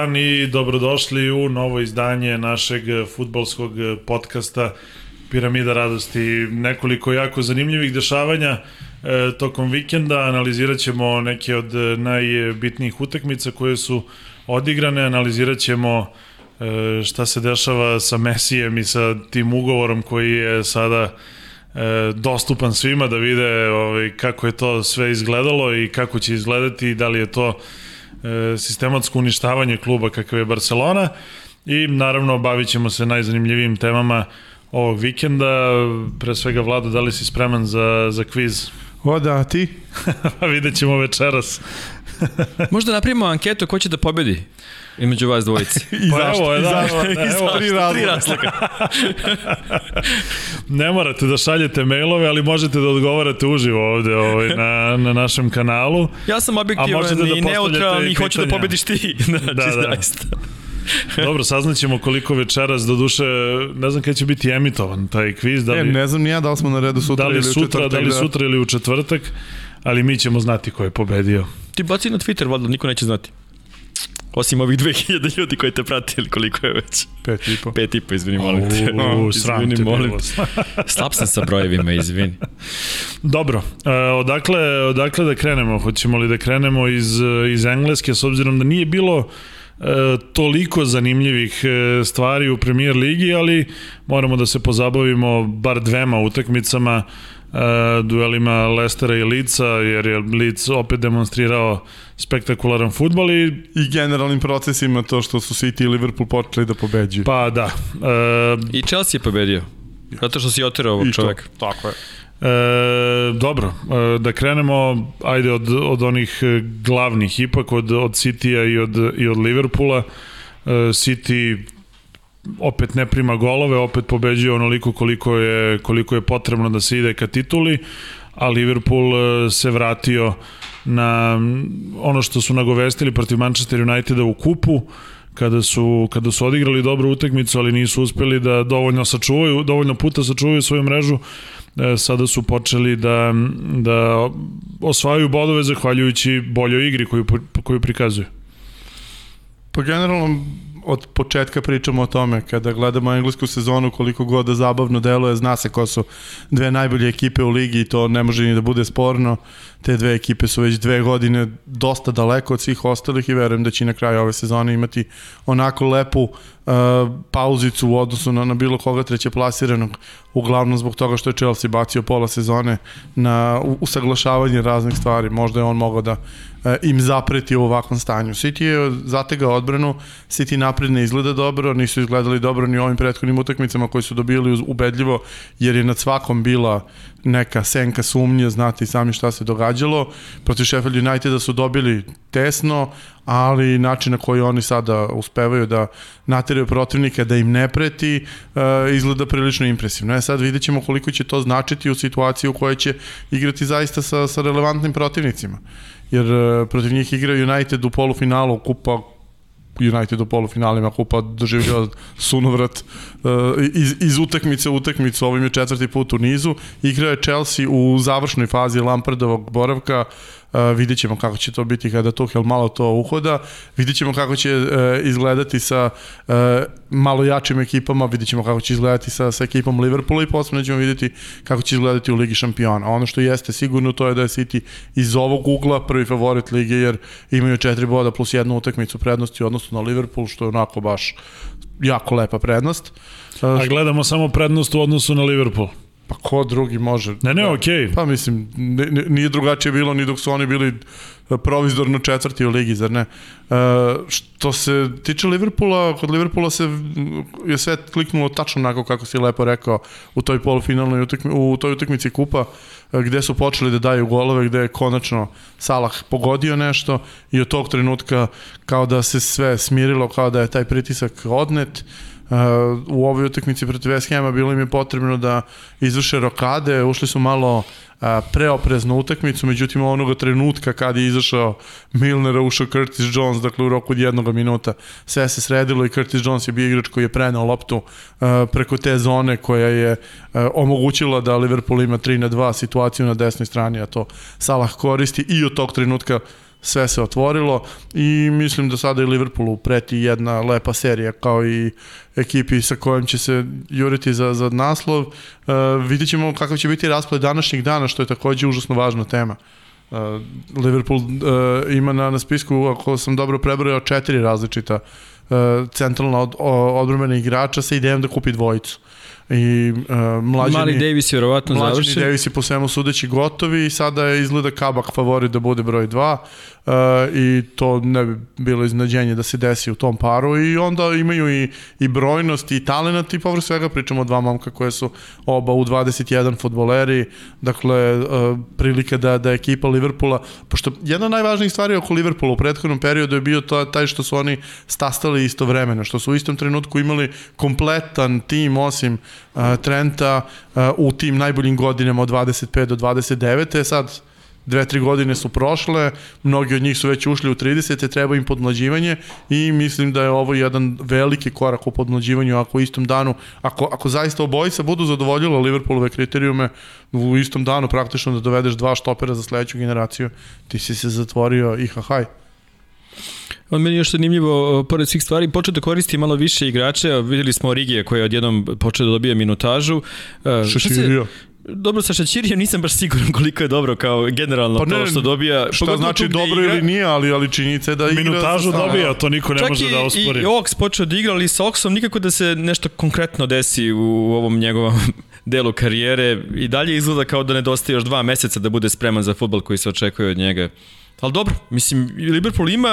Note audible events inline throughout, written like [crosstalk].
Dan i dobrodošli u novo izdanje našeg futbolskog podcasta Piramida radosti. Nekoliko jako zanimljivih dešavanja e, tokom vikenda. Analizirat ćemo neke od najbitnijih utakmica koje su odigrane. Analizirat ćemo e, šta se dešava sa Mesijem i sa tim ugovorom koji je sada e, dostupan svima da vide ovaj, kako je to sve izgledalo i kako će izgledati i da li je to sistematsko uništavanje kluba kakav je Barcelona i naravno bavit ćemo se najzanimljivijim temama ovog vikenda. Pre svega, Vlado, da li si spreman za, za kviz? O da, ti? [laughs] Pa vidjet ćemo večeras. Možda napravimo anketu ko će da pobedi između vas dvojice. [laughs] I Pa zašto? evo, da, zašto? [laughs] da, I evo, zašto? Tri Tri razloga. razloga. [laughs] ne morate da šaljete mailove, ali možete da odgovarate uživo ovde ovaj, na, na našem kanalu. Ja sam objektivan da i neutralan i i hoću da pobediš ti. Znači, Da, da. zaista. Dobro, saznaćemo koliko večeras, do duše, ne znam kada će biti emitovan taj kviz, da E, li, ne znam ni ja da li smo na redu sutra da li ili u sutra, četvrtak. da li sutra ili u četvrtak, ali mi ćemo znati ko je pobedio. Ti baci na Twitter, valjda, niko neće znati. Osim ovih 2000 ljudi koji te pratili, koliko je već? Pet i po. Pet i po, izvini, molim te. U, sram te izvini, molim te. Slab sam sa brojevima, izvini. Dobro, e, odakle, odakle da krenemo? Hoćemo li da krenemo iz, iz Engleske, s obzirom da nije bilo e, toliko zanimljivih e, stvari u Premier Ligi, ali moramo da se pozabavimo bar dvema utakmicama, duelima Lestera i Lica, jer je Lic opet demonstrirao spektakularan futbol i I generalnim procesima to što su City i Liverpool počeli da pobeđuju. pa da, e, I Chelsea je pobedio. Zato što si oterao ovog čoveka. Tako je. E, dobro, e, da krenemo ajde od, od onih e, glavnih ipak od, od City-a i od, i od Liverpoola. E, City opet ne prima golove, opet pobeđuje onoliko koliko je, koliko je potrebno da se ide ka tituli, a Liverpool e, se vratio na ono što su nagovestili protiv Manchester Uniteda u kupu, kada su, kada su odigrali dobru utakmicu, ali nisu uspeli da dovoljno sačuvaju, dovoljno puta sačuvaju svoju mrežu, e, sada su počeli da, da osvajaju bodove zahvaljujući boljoj igri koju, koju prikazuju. Pa generalno od početka pričamo o tome, kada gledamo englesku sezonu, koliko god da zabavno deluje, zna se ko su dve najbolje ekipe u ligi i to ne može ni da bude sporno. Te dve ekipe su već dve godine dosta daleko od svih ostalih i verujem da će na kraju ove sezone imati onako lepu uh, pauzicu u odnosu na, na bilo koga treće plasiranog, uglavnom zbog toga što je Chelsea bacio pola sezone na usaglašavanje raznih stvari. Možda je on mogao da im zapreti u ovakvom stanju. City je zategao odbranu, City napred ne izgleda dobro, nisu izgledali dobro ni u ovim prethodnim utakmicama koji su dobili ubedljivo, jer je nad svakom bila neka senka sumnje, znate i sami šta se događalo. Protiv Sheffield Uniteda su dobili tesno, ali način na koji oni sada uspevaju da nateraju protivnika da im ne preti, uh, izgleda prilično impresivno. E sad vidjet ćemo koliko će to značiti u situaciji u kojoj će igrati zaista sa, sa relevantnim protivnicima. Jer uh, protiv njih igra United u polufinalu kupa United u polufinalima kupa doživljava sunovrat uh, iz, iz utakmice u utakmicu, ovim je četvrti put u nizu. Igra je Chelsea u završnoj fazi Lampardovog boravka, uh, vidjet ćemo kako će to biti kada Tuchel malo to uhoda, vidjet ćemo kako će uh, izgledati sa uh, malo jačim ekipama, vidjet ćemo kako će izgledati sa, sa ekipom Liverpoola i posebno ćemo vidjeti kako će izgledati u Ligi šampiona. Ono što jeste sigurno to je da je City iz ovog ugla prvi favorit lige jer imaju četiri boda plus jednu utakmicu prednosti u odnosu na Liverpool što je onako baš jako lepa prednost. A gledamo samo prednost u odnosu na Liverpool. Pa ko drugi može? Ne, ne, okej. Pa mislim, nije drugačije bilo ni dok su oni bili e, provizorno četvrti u ligi, zar ne? E, što se tiče Liverpoola, kod Liverpoola se je sve kliknulo tačno onako kako si lepo rekao u toj polufinalnoj utakmi, u toj utakmici kupa e, gde su počeli da daju golove, gde je konačno Salah pogodio nešto i od tog trenutka kao da se sve smirilo, kao da je taj pritisak odnet. U ovoj utakmici protiv West Hama bilo im je potrebno da izvrše rokade, ušli su malo uh, preoprezno u utakmicu, međutim onoga trenutka kad je izašao Milner, ušao Curtis Jones, dakle u roku od jednog minuta, sve se sredilo i Curtis Jones je bio igrač koji je prenao loptu uh, preko te zone koja je uh, omogućila da Liverpool ima 3 na 2 situaciju na desnoj strani, a to Salah koristi i od tog trenutka sve se otvorilo i mislim da sada i Liverpoolu preti jedna lepa serija kao i ekipi sa kojom će se juriti za, za naslov. Uh, vidjet ćemo kakav će biti rasplet današnjih dana, što je takođe užasno važna tema. Uh, Liverpool uh, ima na, na spisku, ako sam dobro prebrojao, četiri različita uh, centralna od, odbrmena igrača sa idejom da kupi dvojicu. I uh, mlađani, Mali Davis je vjerovatno mlađani završen. Davis je po svemu sudeći gotovi i sada je izgleda Kabak favorit da bude broj 2 uh, i to ne bi bilo iznadženje da se desi u tom paru i onda imaju i, i brojnost i talent i povrh svega pričamo o dva momka koje su oba u 21 futboleri dakle uh, prilika da, da ekipa Liverpoola pošto jedna od najvažnijih stvari oko Liverpoola u prethodnom periodu je bio to, taj što su oni stastali istovremeno što su u istom trenutku imali kompletan tim osim uh, Trenta uh, u tim najboljim godinama od 25 do 29. Sad dve, tri godine su prošle, mnogi od njih su već ušli u 30. treba im podmlađivanje i mislim da je ovo jedan veliki korak u podmlađivanju ako u istom danu, ako, ako zaista obojica budu zadovoljila Liverpoolove kriterijume u istom danu praktično da dovedeš dva štopera za sledeću generaciju, ti si se zatvorio i hahaj. On meni je još zanimljivo, pored svih stvari, počeo da koristi malo više igrače, videli smo Origije koji je odjednom počeo da dobija minutažu. Šeširio. Dobro, sa Šačirijem nisam baš siguran koliko je dobro kao generalno pa ne, to što dobija. Šta znači dobro ili nije, ali, ali činjenica je da igra... Minutažu dobija, to niko ne Čak može da ospori. Čak i Ox počeo da igra, ali sa Oxom nikako da se nešto konkretno desi u ovom njegovom [laughs] delu karijere. I dalje izgleda kao da nedostaje još dva meseca da bude spreman za futbol koji se očekuje od njega. Ali dobro, mislim, Liverpool ima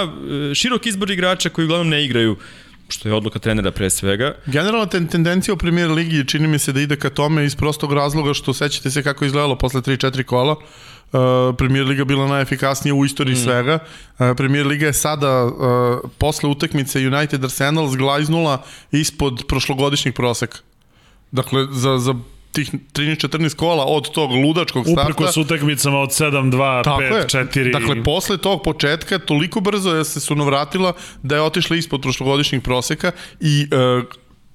e, širok izbor igrača koji uglavnom ne igraju što je odluka trenera pre svega. Generalna ten, tendencija u premier ligi čini mi se da ide ka tome iz prostog razloga što sećate se kako izgledalo posle 3-4 kola. Uh, Premier Liga bila najefikasnija u istoriji mm. svega. Uh, Premier Liga je sada uh, posle utakmice United Arsenal zglajznula ispod prošlogodišnjeg proseka. Dakle, za, za tih 13-14 kola od tog ludačkog starta. Uprko s utakmicama od 7-2, 5-4. Dakle, posle tog početka toliko brzo je se sunovratila da je otišla ispod prošlogodišnjeg proseka i uh,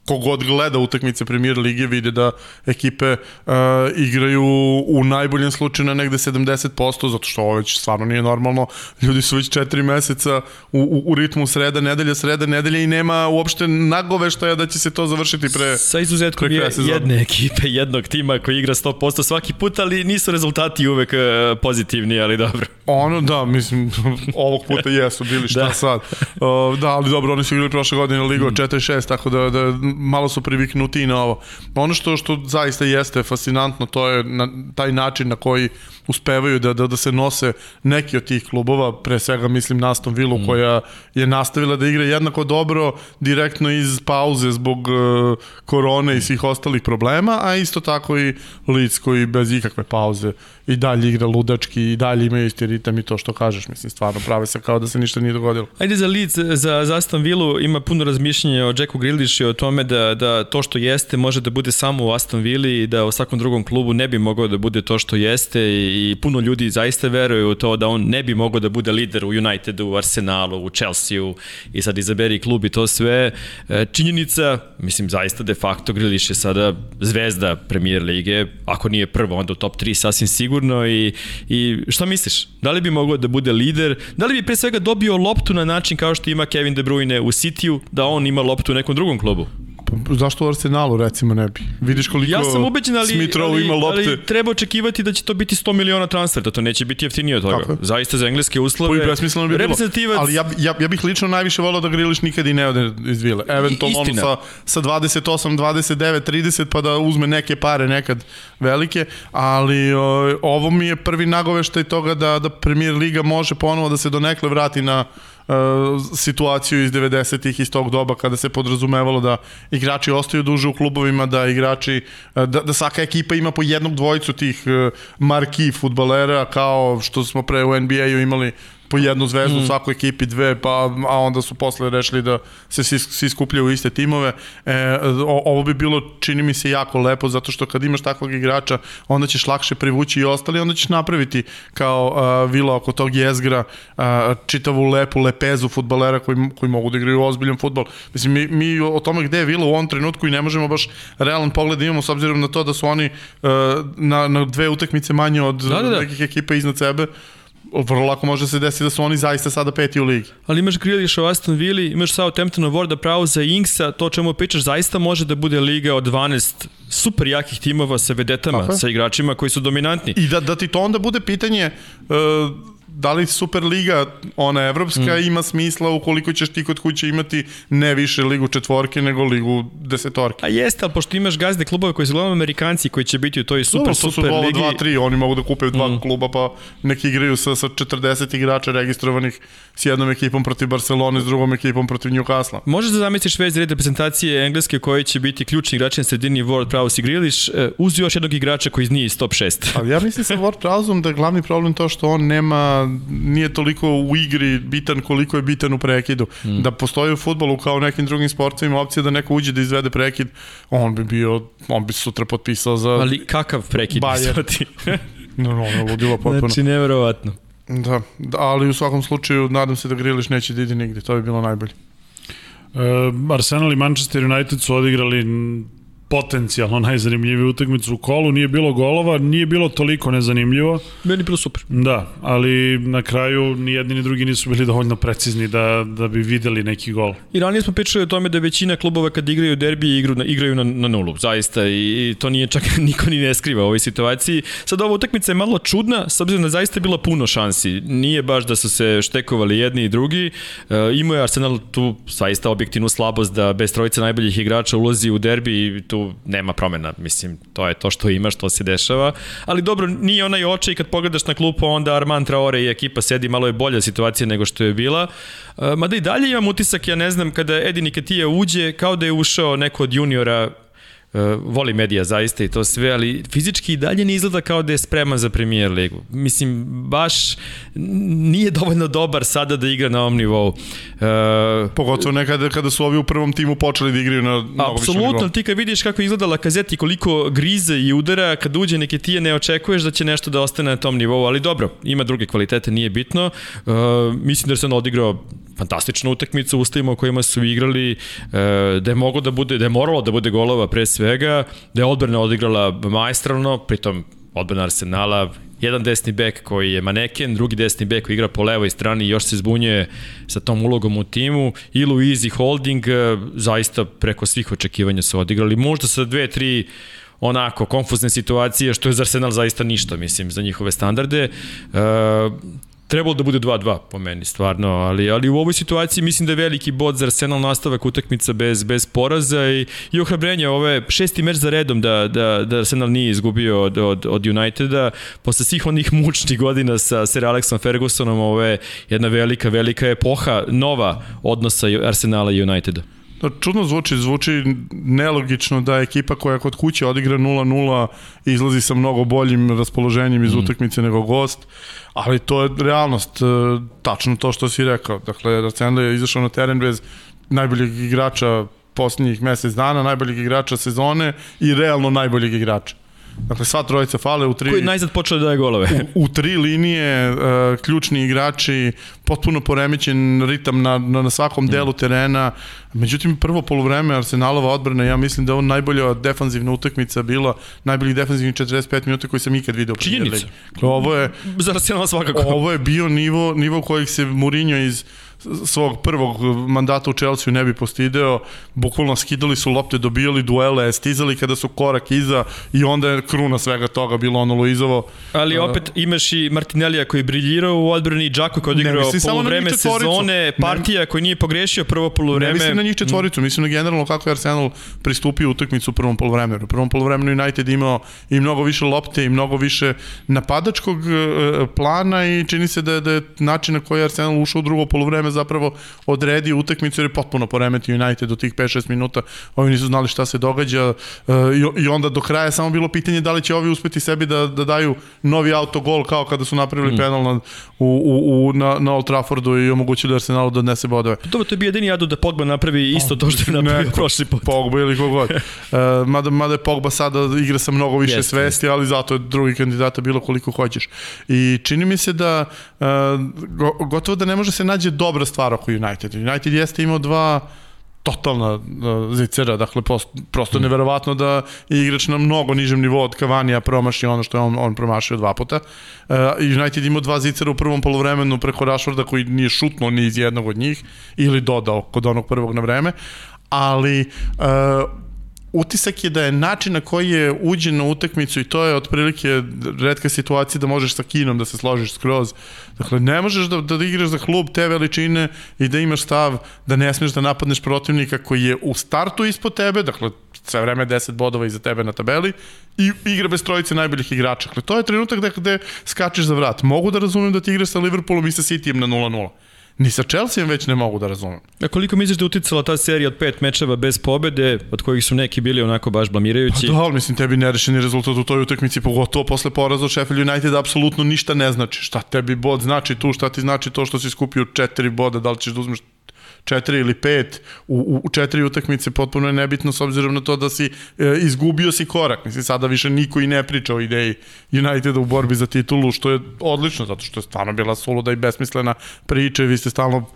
kogod gleda utakmice premier lige vide da ekipe uh, igraju u najboljem slučaju na negde 70%, zato što ovo već stvarno nije normalno. Ljudi su već četiri meseca u, u, u ritmu sreda, nedelja, sreda, nedelja i nema uopšte nagoveštaja da će se to završiti pre Sa izuzetkom pre jedne ekipe, jednog tima koji igra 100% svaki put, ali nisu rezultati uvek uh, pozitivni, ali dobro. Ono, da, mislim, [laughs] ovog puta jesu bili šta da. sad. Uh, da, ali dobro, oni su igrali prošle godine Ligo mm. 4-6, tako da, da malo su priviknuti i na ovo. Ono što što zaista jeste fascinantno, to je na, taj način na koji uspevaju da, da, da se nose neki od tih klubova, pre svega mislim na Aston Villa mm. koja je nastavila da igra jednako dobro direktno iz pauze zbog uh, korone i svih ostalih problema, a isto tako i Leeds koji bez ikakve pauze i dalje igra ludački i dalje imaju isti ritam i to što kažeš, mislim, stvarno prave se kao da se ništa nije dogodilo. Ajde za Leeds, za, za Aston Villa ima puno razmišljenja o Jacku Grealishu i o tome da, da to što jeste može da bude samo u Aston Villa i da u svakom drugom klubu ne bi mogao da bude to što jeste i, i puno ljudi zaista veruju u to da on ne bi mogao da bude lider u Unitedu, u Arsenalu, u Chelsea-u i sad izaberi klub i to sve. E, činjenica, mislim, zaista de facto Grealish je sada zvezda premier lige, ako nije prvo, onda u top 3 sasvim sigurno i, i šta misliš? Da li bi mogao da bude lider? Da li bi pre svega dobio loptu na način kao što ima Kevin De Bruyne u Cityu, da on ima loptu u nekom drugom klubu? Zašto u Arsenalu recimo ne bi? Vidiš koliko ja sam ubeđen, ali, Smith ali, ima lopte. ali treba očekivati da će to biti 100 miliona transfer, da to neće biti jeftinije od toga. Tako. Zaista za engleske uslove. Pa besmisleno bi bilo. Ali ja, ja, ja bih lično najviše volao da Griliš nikad i ne ode iz Vile. Eventualno ono sa, sa 28, 29, 30 pa da uzme neke pare nekad velike, ali o, ovo mi je prvi nagoveštaj toga da, da Premier Liga može ponovo da se donekle vrati na situaciju iz 90-ih iz tog doba kada se podrazumevalo da igrači ostaju duže u klubovima, da igrači uh, da, da svaka ekipa ima po jednog dvojicu tih uh, marki futbalera kao što smo pre u NBA-u imali po jednu zvezdu mm. u svakoj ekipi, dve, pa, a onda su posle rešili da se svi, svi skupljaju u iste timove. E, o, ovo bi bilo, čini mi se, jako lepo, zato što kad imaš takvog igrača, onda ćeš lakše privući i ostali, onda ćeš napraviti kao uh, vila oko tog jezgra uh, čitavu lepu lepezu futbalera koji, koji mogu da igraju ozbiljan futbol. Mislim, mi, mi o tome gde je vila u ovom trenutku i ne možemo baš realan pogled da imamo s obzirom na to da su oni uh, na, na dve utakmice manje od da, da, da. nekih ekipa iznad sebe vrlo lako može se desiti da su oni zaista sada peti u ligi. Ali imaš Grealisha u Aston Villa, imaš Southamptona, Warda Prauza i Inksa, to čemu pričaš zaista može da bude liga od 12 super jakih timova sa vedetama, Aha. sa igračima koji su dominantni. I da, da ti to onda bude pitanje uh, da li Superliga, ona evropska, mm. ima smisla ukoliko ćeš ti kod kuće imati ne više ligu četvorke, nego ligu desetorke. A jeste, ali pošto imaš gazde klubove koji su gledamo Amerikanci koji će biti u toj super, no, super ligi. To su 2-3, oni mogu da kupe dva mm. kluba pa neki igraju sa, sa 40 igrača registrovanih s jednom ekipom protiv Barcelone, s drugom ekipom protiv Newcastle. Možeš da zamisliš već red reprezentacije engleske koji će biti ključni igrači na sredini World Prowse i e, uz još jednog igrača koji nije iz top 6. Ali ja mislim sa World Prowseom da je glavni problem to što on nema nije toliko u igri bitan koliko je bitan u prekidu. Mm. Da postoji u futbolu kao u nekim drugim sportovima opcija da neko uđe da izvede prekid, on bi bio, on bi sutra potpisao za... Ali kakav prekid Bayer. ti? [laughs] no, no, no, ludilo potpuno. Znači, nevjerovatno. Da, da, ali u svakom slučaju nadam se da Griliš neće da ide nigde, to bi bilo najbolje. Uh, Arsenal i Manchester United su odigrali potencijalno najzanimljiviju utakmicu u kolu, nije bilo golova, nije bilo toliko nezanimljivo. Meni bilo super. Da, ali na kraju ni jedni ni drugi nisu bili dovoljno precizni da, da bi videli neki gol. I ranije smo pričali o tome da većina klubova kad igraju derbi igru, na, igraju na, na nulu, zaista, i, i to nije čak [laughs] niko ni ne skriva u ovoj situaciji. Sad ova utakmica je malo čudna, s obzirom da zaista je bilo puno šansi. Nije baš da su se štekovali jedni i drugi. E, imao je Arsenal tu zaista objektivnu slabost da bez trojice najboljih igrača ulazi u derbi i tu nema promena, mislim, to je to što ima, što se dešava, ali dobro, nije onaj očaj kad pogledaš na klupu, onda Armand Traore i ekipa sedi, malo je bolja situacija nego što je bila, e, mada i dalje imam utisak, ja ne znam, kada Edi Nikatija uđe, kao da je ušao neko od juniora voli medija zaista i to sve, ali fizički i dalje ne izgleda kao da je spreman za premier ligu. Mislim, baš nije dovoljno dobar sada da igra na ovom nivou. Uh, Pogotovo nekada kada su ovi u prvom timu počeli da igraju na mnogo Apsolutno, ti kad vidiš kako izgleda Lakazet i koliko grize i udara, kad uđe neke tije ne očekuješ da će nešto da ostane na tom nivou, ali dobro, ima druge kvalitete, nije bitno. Uh, mislim da se on odigrao fantastičnu utakmicu u uslovima u kojima su igrali, da je moglo da bude, da je moralo da bude golova pre sve svega, da je odbrana odigrala majstravno, pritom odbrana Arsenala, jedan desni bek koji je maneken, drugi desni bek koji igra po levoj strani i još se zbunjuje sa tom ulogom u timu i Luiz i Holding e, zaista preko svih očekivanja su odigrali. Možda sa dve, tri onako konfuzne situacije, što je za Arsenal zaista ništa, mislim, za njihove standarde. E, trebalo da bude 2-2 po meni stvarno, ali ali u ovoj situaciji mislim da je veliki bod za Arsenal nastavak utakmica bez bez poraza i i ohrabrenje ove šesti meč za redom da da da Arsenal nije izgubio od od od Uniteda posle svih onih mučnih godina sa Sir Alexom Fergusonom, ovo je jedna velika velika epoha nova odnosa Arsenala i Uniteda. Da, čudno zvuči, zvuči nelogično da ekipa koja kod kuće odigra 0-0 izlazi sa mnogo boljim raspoloženjem iz mm. utakmice nego gost, ali to je realnost, e, tačno to što si rekao. Dakle, Arsenal je izašao na teren bez najboljeg igrača poslednjih mesec dana, najboljeg igrača sezone i realno najboljeg igrača. Dakle, sva trojica fale u tri... Koji najzad počeo da daje golove. u, u tri linije, uh, ključni igrači, potpuno poremećen ritam na, na, na svakom delu mm. terena. Međutim, prvo polovreme Arsenalova odbrana, ja mislim da je on najbolja defanzivna utakmica bila, najboljih defanzivnih 45 minuta koji sam ikad video. Činjenica. Ovo je... Za Arsenal svakako. Ovo je bio nivo, nivo kojih se Mourinho iz svog prvog mandata u Chelsea ne bi postideo, bukvalno skidali su lopte, dobijali duele, stizali kada su korak iza i onda je kruna svega toga bilo ono Luizovo. Ali opet imaš i Martinellija koji je briljirao u odbrani, Džako koji je odigrao polovreme sezone, partija ne, koji nije pogrešio prvo polovreme. Ne mislim na njih četvoricu, mm. mislim na generalno kako je Arsenal pristupio utakmicu u prvom polovremenu. U prvom polovremenu United imao i mnogo više lopte i mnogo više napadačkog e, plana i čini se da je, da je način na koji je Arsenal ušao u drugo polovreme zapravo odredio utakmicu jer je potpuno poremetio United do tih 5-6 minuta. Ovi nisu znali šta se događa uh, i, onda do kraja samo bilo pitanje da li će ovi uspeti sebi da, da daju novi autogol kao kada su napravili mm. penal na, u, u, u, na, na Old Traffordu i omogućili Arsenalu da odnese bodove. Dobro, to je bio jedini jadu da Pogba napravi isto to što je napravio Neko, prošli put. Pogba ili kogod. uh, [laughs] mada, mada je Pogba sada igra sa mnogo više yes, svesti, ali zato je drugi kandidata bilo koliko hoćeš. I čini mi se da uh, gotovo da ne može se nađe dobra stvar oko United. United jeste imao dva totalna uh, zicera, dakle post, prosto mm. neverovatno da je igrač na mnogo nižem nivou od Kavanija promaši ono što je on, on promašio dva puta. Uh, United imao dva zicera u prvom polovremenu preko Rashforda koji nije šutno ni iz jednog od njih ili dodao kod onog prvog na vreme, ali uh, utisak je da je način na koji je uđen na utakmicu i to je otprilike redka situacija da možeš sa kinom da se složiš skroz. Dakle, ne možeš da, da igraš za klub te veličine i da imaš stav da ne smeš da napadneš protivnika koji je u startu ispod tebe, dakle, sve vreme 10 bodova iza tebe na tabeli i igra bez trojice najboljih igrača. Dakle, to je trenutak da gde skačeš za vrat. Mogu da razumem da ti igraš sa Liverpoolom i sa Cityjem na 0-0 Ni sa Chelsea već ne mogu da razumem. A koliko misliš da uticala ta serija od pet mečeva bez pobede, od kojih su neki bili onako baš blamirajući? Pa da, ali mislim tebi nerešeni rezultat u toj utakmici, pogotovo posle poraza od Sheffield United, apsolutno ništa ne znači. Šta tebi bod znači tu, šta ti znači to što si skupio četiri boda, da li ćeš da uzmeš četiri ili pet u, u četiri utakmice potpuno je nebitno s obzirom na to da si e, izgubio si korak. Mislim, sada više niko i ne priča o ideji Uniteda u borbi za titulu, što je odlično, zato što je stvarno bila suluda i besmislena priča i vi ste stalno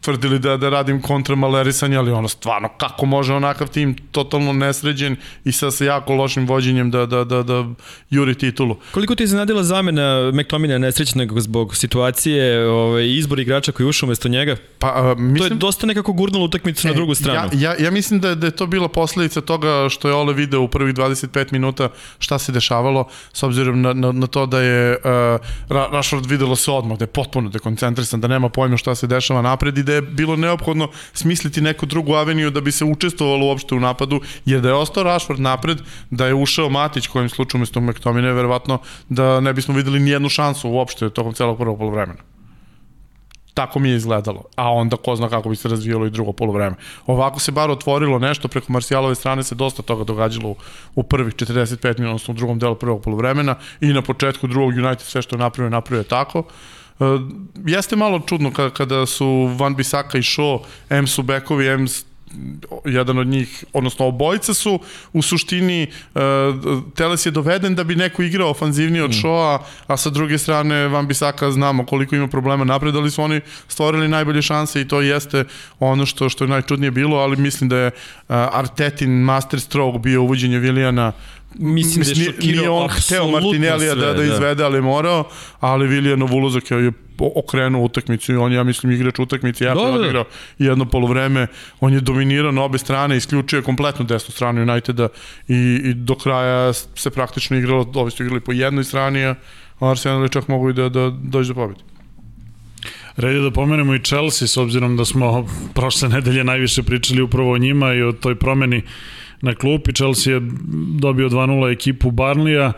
tvrdili da, da radim kontra malerisanje, ali ono stvarno kako može onakav tim totalno nesređen i sa, sa jako lošim vođenjem da, da, da, da juri titulu. Koliko ti je zanadila zamena McTomina nesrećnog zbog situacije ovaj, izbor igrača koji ušao umesto njega? Pa, a, mislim, to je dosta nekako gurnulo utakmicu e, na drugu stranu. Ja, ja, ja mislim da, da je to bila posledica toga što je Ole video u prvih 25 minuta šta se dešavalo, s obzirom na, na, na to da je uh, Rashford videlo se odmah, da je potpuno dekoncentrisan, da nema pojma šta se dešava na napred i da je bilo neophodno smisliti neku drugu aveniju da bi se učestvovalo uopšte u napadu, jer da je ostao Rashford napred, da je ušao Matić kojim slučaju umesto McTominay, verovatno da ne bismo videli ni jednu šansu uopšte tokom celog prvog polovremena tako mi je izgledalo. A onda ko zna kako bi se razvijalo i drugo polovreme. Ovako se bar otvorilo nešto, preko Marcijalove strane se dosta toga događalo u, u prvih 45 minuta, u drugom delu prvog polovremena i na početku drugog United sve što je napravio, napravio je tako. Uh, jeste malo čudno kada, kada su Van Bisaka i Shaw, M su bekovi, M jedan od njih, odnosno obojica su u suštini uh, Teles je doveden da bi neko igrao ofanzivnije od mm. Shoa, a sa druge strane Van Bisaka znamo koliko ima problema napred, ali su oni stvorili najbolje šanse i to jeste ono što što je najčudnije bilo, ali mislim da je uh, Artetin master stroke bio uvođenje Vilijana Mislim, mislim da je šokirao nije on hteo Martinellija da, da izvede, ali morao, ali Viljanov ulazak je okrenuo utakmicu i on ja mislim igrač utakmice ja da, da. odigrao jedno polovreme on je dominirao na obe strane isključio kompletno desnu stranu Uniteda i, i do kraja se praktično igralo ovi su igrali po jednoj strani a Arsenal je čak mogu i da, da dođe do pobjede Red je da pomenemo i Chelsea s obzirom da smo prošle nedelje najviše pričali upravo o njima i o toj promeni na klupi. Chelsea je dobio 2-0 ekipu Barnlija,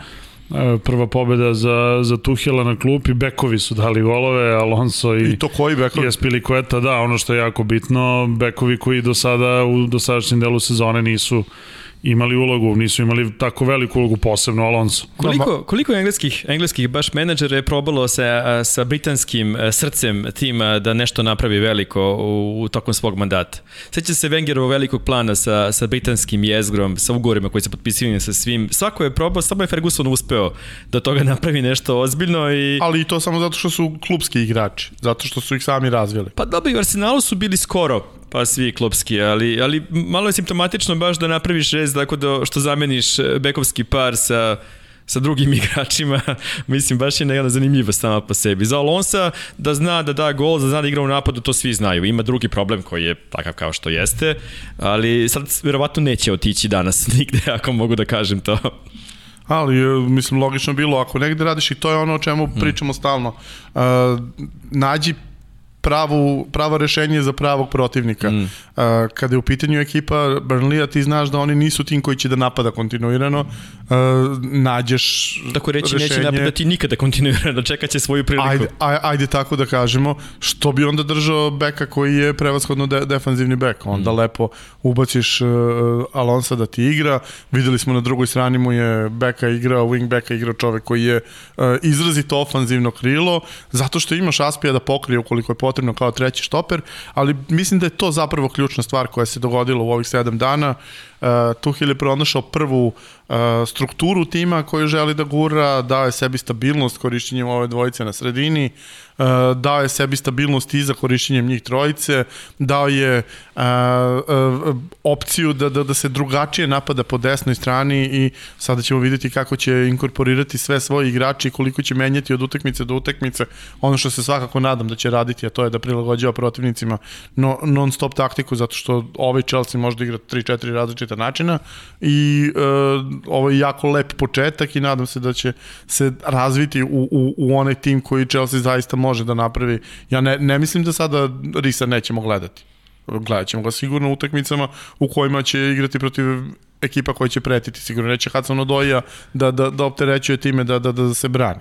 e, prva pobeda za, za Tuhela na klupi, bekovi su dali golove, Alonso i, I to koji bekovi? I da, ono što je jako bitno, bekovi koji do sada u dosadašnjem delu sezone nisu imali ulogu, nisu imali tako veliku ulogu, posebno Alonso. Koliko, koliko engleskih, engleskih baš menadžera je probalo sa, sa britanskim srcem tima da nešto napravi veliko u, u tokom svog mandata? Seća se Wengerovo velikog plana sa, sa britanskim jezgrom, sa ugovorima koji se potpisivaju sa svim. Svako je probao, samo je Ferguson uspeo da toga napravi nešto ozbiljno. I... Ali i to samo zato što su klubski igrači, zato što su ih sami razvili. Pa dobro, i u Arsenalu su bili skoro Pa svi klopski, ali, ali malo je simptomatično baš da napraviš rez tako da što zameniš e, bekovski par sa sa drugim [laughs] igračima, mislim baš je jedna zanimljiva sama po sebi. Za Alonsa da zna da da gol, da zna da igra u napadu, to svi znaju. Ima drugi problem koji je takav kao što jeste, ali sad verovatno neće otići danas [laughs] nigde, ako mogu da kažem to. Ali, e, mislim, logično bilo, ako negde radiš i to je ono o čemu hmm. pričamo stalno, uh, nađi pravu, pravo rešenje za pravog protivnika. Mm. Uh, kada je u pitanju ekipa Burnley-a, ti znaš da oni nisu tim koji će da napada kontinuirano, uh, nađeš Tako reći, rešenje... neće napadati nikada kontinuirano, da čekat će svoju priliku. Ajde, aj, ajde tako da kažemo, što bi onda držao beka koji je prevashodno de, defanzivni bek, onda mm. lepo ubaciš uh, Alonsa da ti igra, videli smo na drugoj strani mu je beka igrao, wing beka igrao čovek koji je uh, izrazito ofanzivno krilo, zato što imaš Aspija da pokrije ukoliko je potrebno kao treći štoper, ali mislim da je to zapravo ključna stvar koja se dogodila u ovih 7 dana. Uh, Tuhil je pronašao prvu uh, strukturu tima koju želi da gura, dao je sebi stabilnost korišćenjem ove dvojice na sredini, dao je sebi stabilnost i za korišćenjem njih trojice, dao je uh, uh, opciju da, da, da se drugačije napada po desnoj strani i sada ćemo videti kako će inkorporirati sve svoje igrače i koliko će menjati od utakmice do utakmice. Ono što se svakako nadam da će raditi, a to je da prilagođava protivnicima no, non-stop taktiku, zato što ovaj Chelsea može da igra 3-4 različita načina i uh, ovo je jako lep početak i nadam se da će se razviti u, u, u onaj tim koji Chelsea zaista može da napravi. Ja ne, ne mislim da sada Risa nećemo gledati. Gledat ćemo ga sigurno u utakmicama u kojima će igrati protiv ekipa koja će pretiti. Sigurno neće Hudson Odoja da, da, da opterećuje time da, da, da se brani.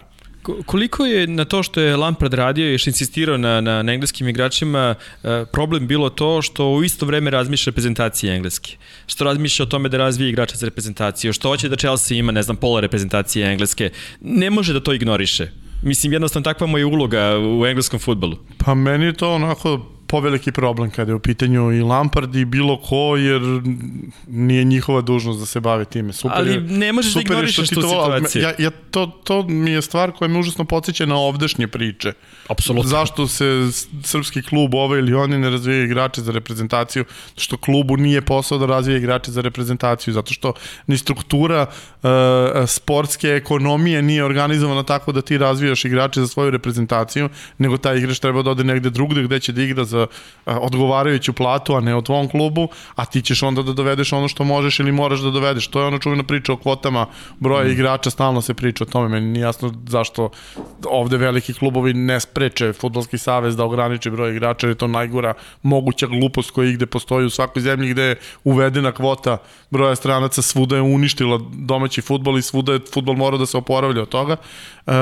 Koliko je na to što je Lampard radio i što insistirao na, na, na engleskim igračima e, problem bilo to što u isto vreme razmišlja reprezentacije engleske? Što razmišlja o tome da razvije igrača za reprezentaciju? Što hoće da Chelsea ima, ne znam, pola reprezentacije engleske? Ne može da to ignoriše. Mislim, jednostavno takva mu je uloga u engleskom futbolu. Pa meni je to onako poveliki problem kada je u pitanju i Lampard i bilo ko, jer nije njihova dužnost da se bave time. Super ali je, ne možeš da ignorišeš tu situaciju. Ja, ja, to, to mi je stvar koja me užasno podsjeća na ovdašnje priče. Apsolutno. Zašto se srpski klub ovaj ili oni ne razvijaju igrače za reprezentaciju? Što klubu nije posao da razvije igrače za reprezentaciju, zato što ni struktura uh, sportske ekonomije nije organizovana tako da ti razvijaš igrače za svoju reprezentaciju, nego taj igrač treba da ode negde drugde gde će da igra za odgovarajuću platu, a ne o tvom klubu, a ti ćeš onda da dovedeš ono što možeš ili moraš da dovedeš. To je ono čuvena priča o kvotama broja mm. igrača, stalno se priča o tome. Meni nije jasno zašto ovde veliki klubovi ne spreče futbolski savez da ograniči broj igrača, jer je to najgora moguća glupost koja igde postoji u svakoj zemlji gde je uvedena kvota broja stranaca, svuda je uništila domaći futbol i svuda je futbol mora da se oporavlja od toga. Uh,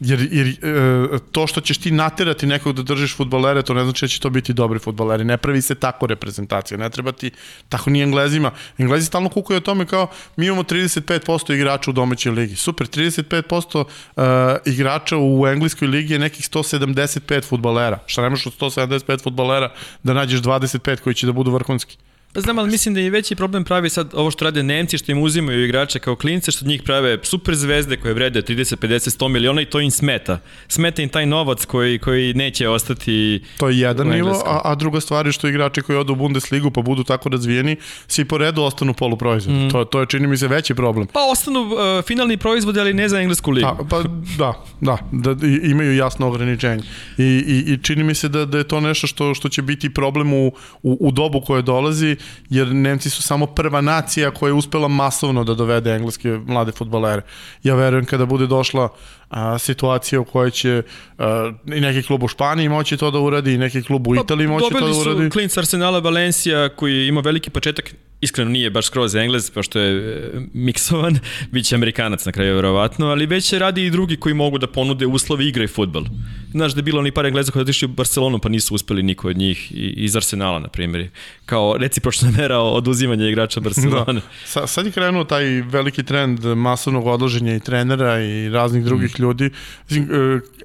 jer jer uh, to što ćeš ti naterati nekog da držiš futbolere, to ne znači da će to biti dobri futboleri. Ne pravi se tako reprezentacija, ne treba ti, tako ni Englezima. Englezi stalno kukaju o tome kao mi imamo 35% igrača u domaćoj ligi. Super, 35% uh, igrača u engleskoj ligi je nekih 175 futbolera. Šta nemaš od 175 futbolera da nađeš 25 koji će da budu vrhunski? Pa znam, ali mislim da je veći problem pravi sad ovo što rade Nemci, što im uzimaju igrače kao klince, što od njih prave super zvezde koje vrede 30, 50, 100 miliona i to im smeta. Smeta im taj novac koji, koji neće ostati To je jedan nivo, a, a druga stvar je što igrači koji odu u Bundesligu pa budu tako razvijeni, svi po redu ostanu poluproizvod. Mm. To, to je čini mi se veći problem. Pa ostanu uh, finalni proizvod, ali ne za englesku ligu. A, pa da, da, da imaju jasno ograničenje. I, i, i čini mi se da, da je to nešto što, što će biti problem u, u, u dobu koje dolazi jer Nemci su samo prva nacija koja je uspela masovno da dovede engleske mlade futbalere. Ja verujem kada bude došla a, situacija u kojoj će a, i neki klub u Španiji moći to da uradi i neki klub u pa, Italiji moći to da uradi. Dobili su Klinc Arsenala Valencija koji ima veliki početak iskreno nije baš skroz englez, pošto je e, miksovan, [laughs] bit će amerikanac na kraju verovatno, ali već radi i drugi koji mogu da ponude uslovi igre i futbol. Znaš da je bilo oni par engleza koji otišli u Barcelonu pa nisu uspeli niko od njih iz Arsenala, na primjer, kao recipročna mera oduzimanja igrača Barcelona. Da. Sa, sad je krenuo taj veliki trend masovnog odloženja i trenera i raznih drugih mm. ljudi. E,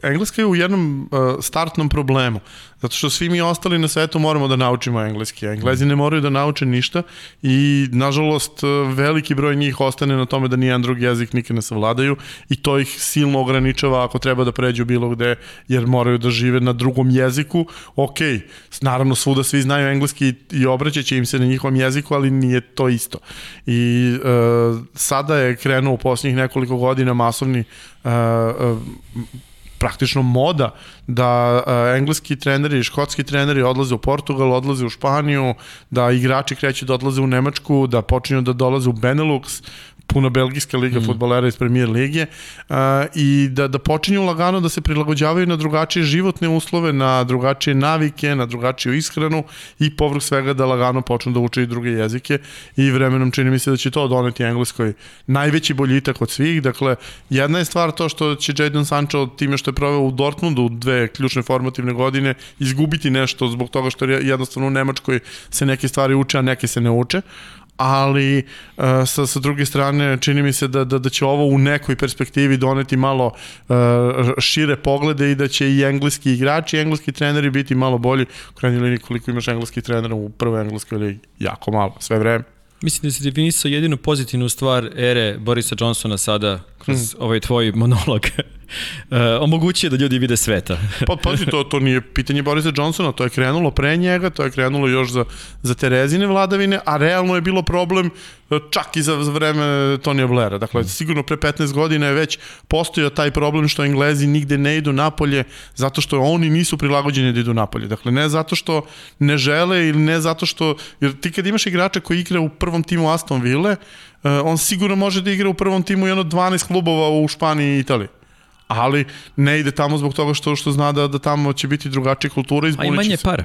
Engleska je u jednom e, startnom problemu. Zato što svi mi ostali na svetu moramo da naučimo engleski. Englezi ne moraju da nauče ništa i, nažalost, veliki broj njih ostane na tome da nijedan drugi jezik nikad ne savladaju i to ih silno ograničava ako treba da pređu bilo gde, jer moraju da žive na drugom jeziku. Ok, naravno svuda svi znaju engleski i obraćaće im se na njihovom jeziku, ali nije to isto. I e, sada je krenuo u posljednjih nekoliko godina masovni e, e, praktično moda da uh, engleski treneri i škotski treneri odlaze u Portugal, odlaze u Španiju, da igrači kreću da odlaze u Nemačku, da počinju da dolaze u Benelux, puna belgijska liga mm. futbolera iz premier lige uh, i da, da počinju lagano da se prilagođavaju na drugačije životne uslove, na drugačije navike, na drugačiju ishranu i povrh svega da lagano počnu da uče i druge jezike i vremenom čini mi se da će to doneti Engleskoj najveći boljitak od svih. Dakle, jedna je stvar to što će Jadon Sancho time što je proveo u Dortmundu dve ključne formativne godine izgubiti nešto zbog toga što jednostavno u Nemačkoj se neke stvari uče, a neke se ne uče ali uh, sa, sa druge strane čini mi se da, da, da će ovo u nekoj perspektivi doneti malo uh, šire poglede i da će i engleski igrači i engleski treneri biti malo bolji. U krajnjoj liniji koliko imaš engleskih trenera u prvoj engleskoj ligi? Jako malo, sve vreme. Mislim da si definisao jedinu pozitivnu stvar ere Borisa Johnsona sada kroz mm. ovaj tvoj monolog. [laughs] omogućio da ljudi vide sveta. [laughs] pa pazi, to, to nije pitanje Borisa Johnsona, to je krenulo pre njega, to je krenulo još za, za Terezine vladavine, a realno je bilo problem čak i za, vreme Tonija Blaira. Dakle, sigurno pre 15 godina je već postojao taj problem što Englezi nigde ne idu napolje zato što oni nisu prilagođeni da idu napolje. Dakle, ne zato što ne žele ili ne zato što... Jer ti kad imaš igrača koji igra u prvom timu Aston Ville, eh, on sigurno može da igra u prvom timu i ono 12 klubova u Španiji i Italiji ali ne ide tamo zbog toga što što zna da da tamo će biti drugačija kultura i A i manje para.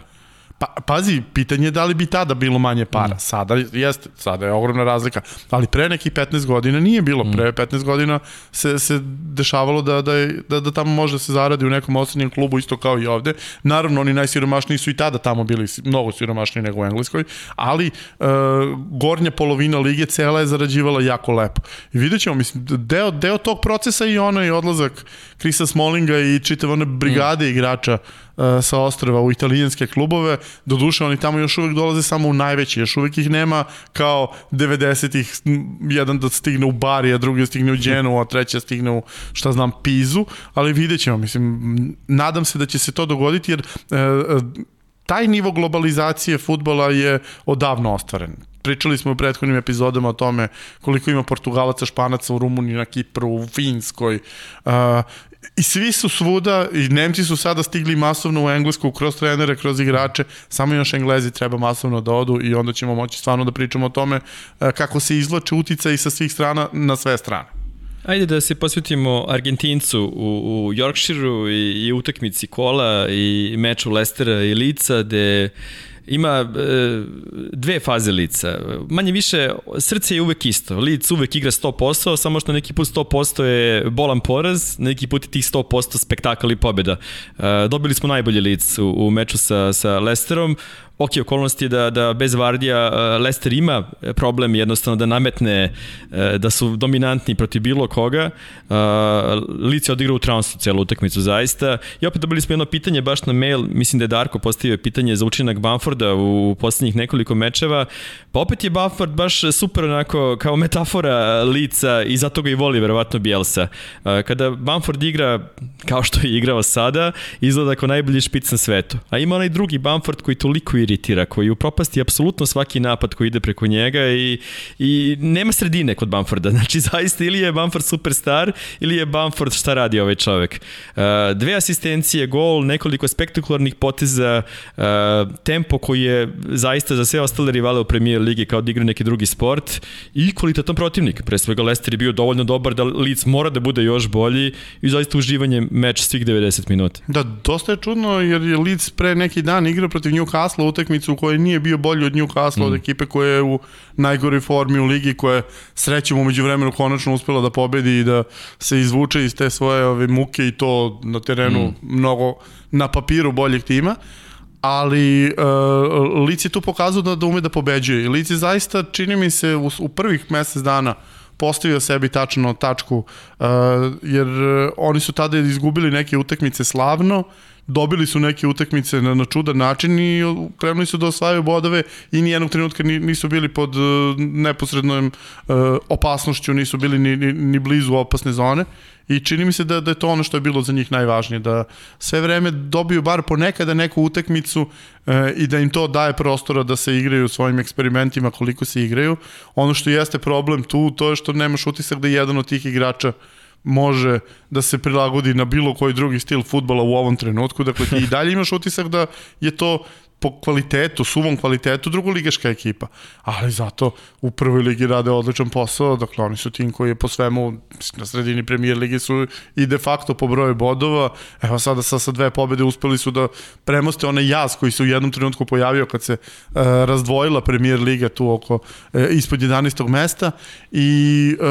Pa, pazi, pitanje je da li bi tada bilo manje para. Mm. Sada jeste, sada je ogromna razlika. Ali pre nekih 15 godina nije bilo. Mm. Pre 15 godina se, se dešavalo da, da, je, da, da tamo može da se zaradi u nekom osrednjem klubu isto kao i ovde. Naravno, oni najsiromašniji su i tada tamo bili mnogo siromašniji nego u Engleskoj, ali uh, gornja polovina lige cela je zarađivala jako lepo. I vidjet ćemo, mislim, deo, deo tog procesa i onaj odlazak Krisa Smolinga i čitav one brigade mm. igrača E, sa ostrava u italijanske klubove, do duše oni tamo još uvek dolaze samo u najveći, još uvek ih nema kao 90-ih, jedan da stigne u Bari, a drugi da stigne u Dženu, a treći da stigne u, šta znam, Pizu, ali vidjet ćemo, mislim, nadam se da će se to dogoditi, jer e, e taj nivo globalizacije futbola je odavno ostvaren pričali smo u prethodnim epizodama o tome koliko ima Portugalaca, Španaca u Rumuniji, na Kipru, u Finskoj. Uh, I svi su svuda, i Nemci su sada stigli masovno u Englesku, kroz trenere, kroz igrače, samo još Englezi treba masovno da odu i onda ćemo moći stvarno da pričamo o tome uh, kako se izvlače utica i sa svih strana na sve strane. Ajde da se posvetimo Argentincu u, u Yorkshireu i, i utakmici kola i meču Lestera i Lica, gde ima e, dve faze lica. Manje više, srce je uvek isto. Lic uvek igra 100%, samo što neki put 100% je bolan poraz, neki put je tih 100% spektakl i pobjeda. E, dobili smo najbolji lic u, u meču sa, sa Lesterom ok, okolnost je da, da bez Vardija uh, Leicester ima problem jednostavno da nametne uh, da su dominantni protiv bilo koga. Lice odigrao u transu celu utakmicu zaista. I opet dobili smo jedno pitanje baš na mail, mislim da je Darko postavio pitanje za učinak Bamforda u poslednjih nekoliko mečeva. Pa opet je Bamford baš super onako kao metafora lica i zato ga i voli verovatno Bielsa. Kada Bamford igra kao što je igrao sada, izgleda kao najbolji špic na svetu. A ima onaj drugi Bamford koji toliko iritira, koji upropasti apsolutno svaki napad koji ide preko njega i, i nema sredine kod Bamforda. [laughs] Znači, zaista ili je Bamford superstar ili je Bamford šta radi ovaj čovek. Uh, dve asistencije, gol, nekoliko spektakularnih poteza, uh, tempo koji je zaista za sve ostale rivale u premijer ligi kao da igra neki drugi sport i kvalitetan protivnik. Pre svega Leicester je bio dovoljno dobar da Leeds mora da bude još bolji i zaista uživanje meč svih 90 minuta. Da, dosta je čudno jer je Leeds pre neki dan igrao protiv Newcastle utakmicu u kojoj nije bio bolji od Newcastle, mm. od ekipe koja je u najgoroj formi u ligi, koja je srećemo umeđu vremenu konačno uspela da pobedi i da se izvuče iz te svoje ove muke i to na terenu mm. mnogo na papiru boljeg tima ali uh, Lic je tu pokazao da, da ume da pobeđuje i Lic je zaista, čini mi se, u, u prvih mesec dana postavio sebi tačno tačku, uh, jer uh, oni su tada izgubili neke utakmice slavno, dobili su neke utakmice na, na čudan način i krenuli su da osvajaju bodove i nijednog trenutka nisu bili pod uh, neposrednom uh, opasnošću, nisu bili ni, ni, ni blizu opasne zone i čini mi se da, da je to ono što je bilo za njih najvažnije, da sve vreme dobiju bar ponekada neku utakmicu e, i da im to daje prostora da se igraju svojim eksperimentima koliko se igraju. Ono što jeste problem tu, to je što nemaš utisak da jedan od tih igrača može da se prilagodi na bilo koji drugi stil futbala u ovom trenutku. Dakle, ti i dalje imaš utisak da je to po kvalitetu, suvom kvalitetu drugoligaška ekipa. Ali zato u prvoj ligi rade odličan posao, dakle oni su tim koji je po svemu na sredini premijer ligi su i de facto po broju bodova. Evo sada sa, sa dve pobede uspeli su da premoste onaj jaz koji se u jednom trenutku pojavio kad se e, razdvojila premijer liga tu oko e, ispod 11. mesta i e,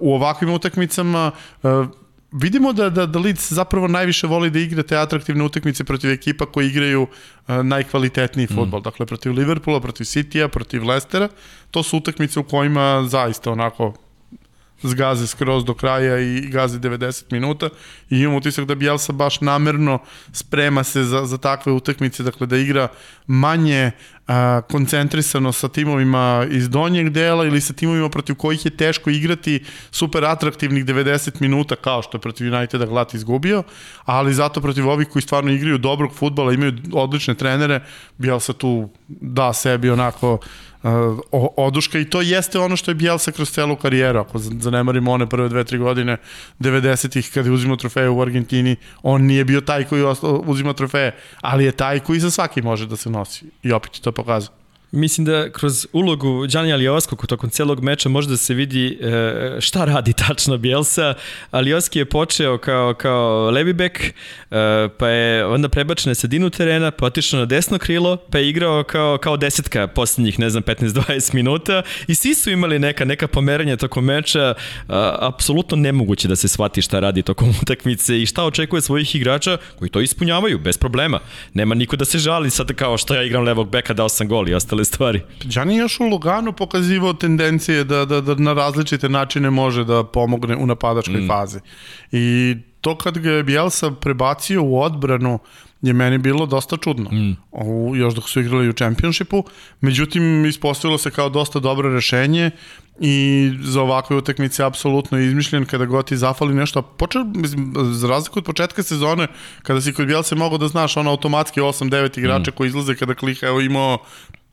u ovakvim utakmicama e, vidimo da, da, da Leeds zapravo najviše voli da igra te atraktivne utakmice protiv ekipa koji igraju uh, najkvalitetniji mm. futbol. Dakle, protiv Liverpoola, protiv Citya, protiv Lestera. To su utakmice u kojima zaista onako zgaze skroz do kraja i gazi 90 minuta i imam utisak da Bielsa baš namerno sprema se za, za takve utakmice, dakle da igra manje a, koncentrisano sa timovima iz donjeg dela ili sa timovima protiv kojih je teško igrati super atraktivnih 90 minuta kao što je protiv Uniteda Glat izgubio, ali zato protiv ovih koji stvarno igraju dobrog futbala, imaju odlične trenere, Bielsa tu da sebi onako uh, oduška. I to jeste ono što je Bielsa kroz celu karijeru, ako zanemarimo one prve dve, tri godine 90-ih kada je uzimao trofeje u Argentini, on nije bio taj koji uzima trofeje, ali je taj koji za svaki može da se nosi. I opet to porazu. Mislim da kroz ulogu Đani Alioskog tokom celog meča može da se vidi e, šta radi tačno Bielsa. Alioski je počeo kao, kao levi bek, e, pa je onda prebačen na sredinu terena, pa otišao na desno krilo, pa je igrao kao, kao desetka poslednjih, ne znam, 15-20 minuta i svi su imali neka, neka pomeranja tokom meča. A, apsolutno nemoguće da se shvati šta radi tokom [laughs] utakmice i šta očekuje svojih igrača koji to ispunjavaju, bez problema. Nema niko da se žali sad kao što ja igram levog beka, dao sam gol i ostale ostale stvari. Đani još u Luganu pokazivao tendencije da, da, da na različite načine može da pomogne u napadačkoj mm. fazi. I to kad ga je Bielsa prebacio u odbranu, je meni bilo dosta čudno. Mm. O, još dok su igrali u čempionšipu. Međutim, ispostavilo se kao dosta dobro rešenje i za ovakve utakmice apsolutno izmišljen kada god ti zafali nešto. Počeo, mislim, za razliku od početka sezone, kada si kod Bielsa mogao da znaš ono automatski 8-9 igrača mm. koji izlaze kada klika, evo imao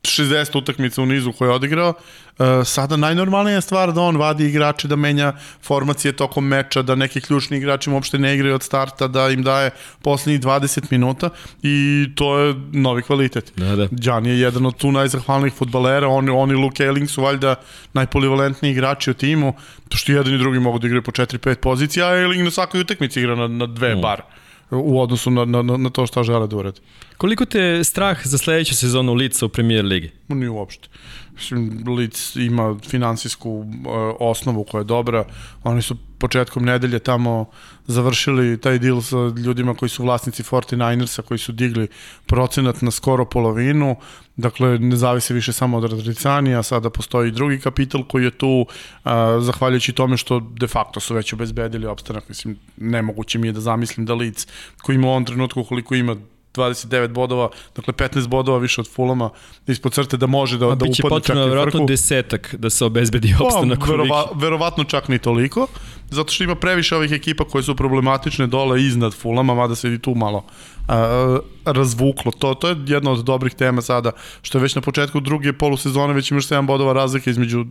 60 utakmica u nizu koje je odigrao, uh, sada najnormalnija stvar da on vadi igrače, da menja formacije tokom meča, da neki ključni igrači uopšte ne igraju od starta, da im daje poslednjih 20 minuta i to je novi kvalitet. Da, da. Đan je jedan od tu najzahvalnijih futbalera, oni, oni Luke Elling su valjda najpolivalentniji igrači u timu, to što jedan i drugi mogu da igraju po 4-5 pozicija, a Elling na svakoj utakmici igra na, na dve mm. bar u odnosu na, na, na to šta žele da urade. Koliko te strah za sledeću sezonu Lica u premier ligi? Nije uopšte. Lic ima finansijsku uh, osnovu koja je dobra. Oni su početkom nedelje tamo završili taj deal sa ljudima koji su vlasnici 49ersa, koji su digli procenat na skoro polovinu. Dakle, ne zavise više samo od Radricanija, sada postoji drugi kapital koji je tu, uh, zahvaljujući tome što de facto su već obezbedili opstanak. Mislim, nemoguće mi je da zamislim da Lic koji ima u ovom trenutku koliko ima 29 bodova, dakle 15 bodova više od Fulama ispod crte da može da, da upadne čak i vrhu. potrebno verovatno desetak da se obezbedi pa, opstanak. Pa, verova, verovatno čak ni toliko, zato što ima previše ovih ekipa koje su problematične dole iznad Fulama, mada se i tu malo a, razvuklo. To, to je jedna od dobrih tema sada, što je već na početku druge polusezone već imaš 7 bodova razlike između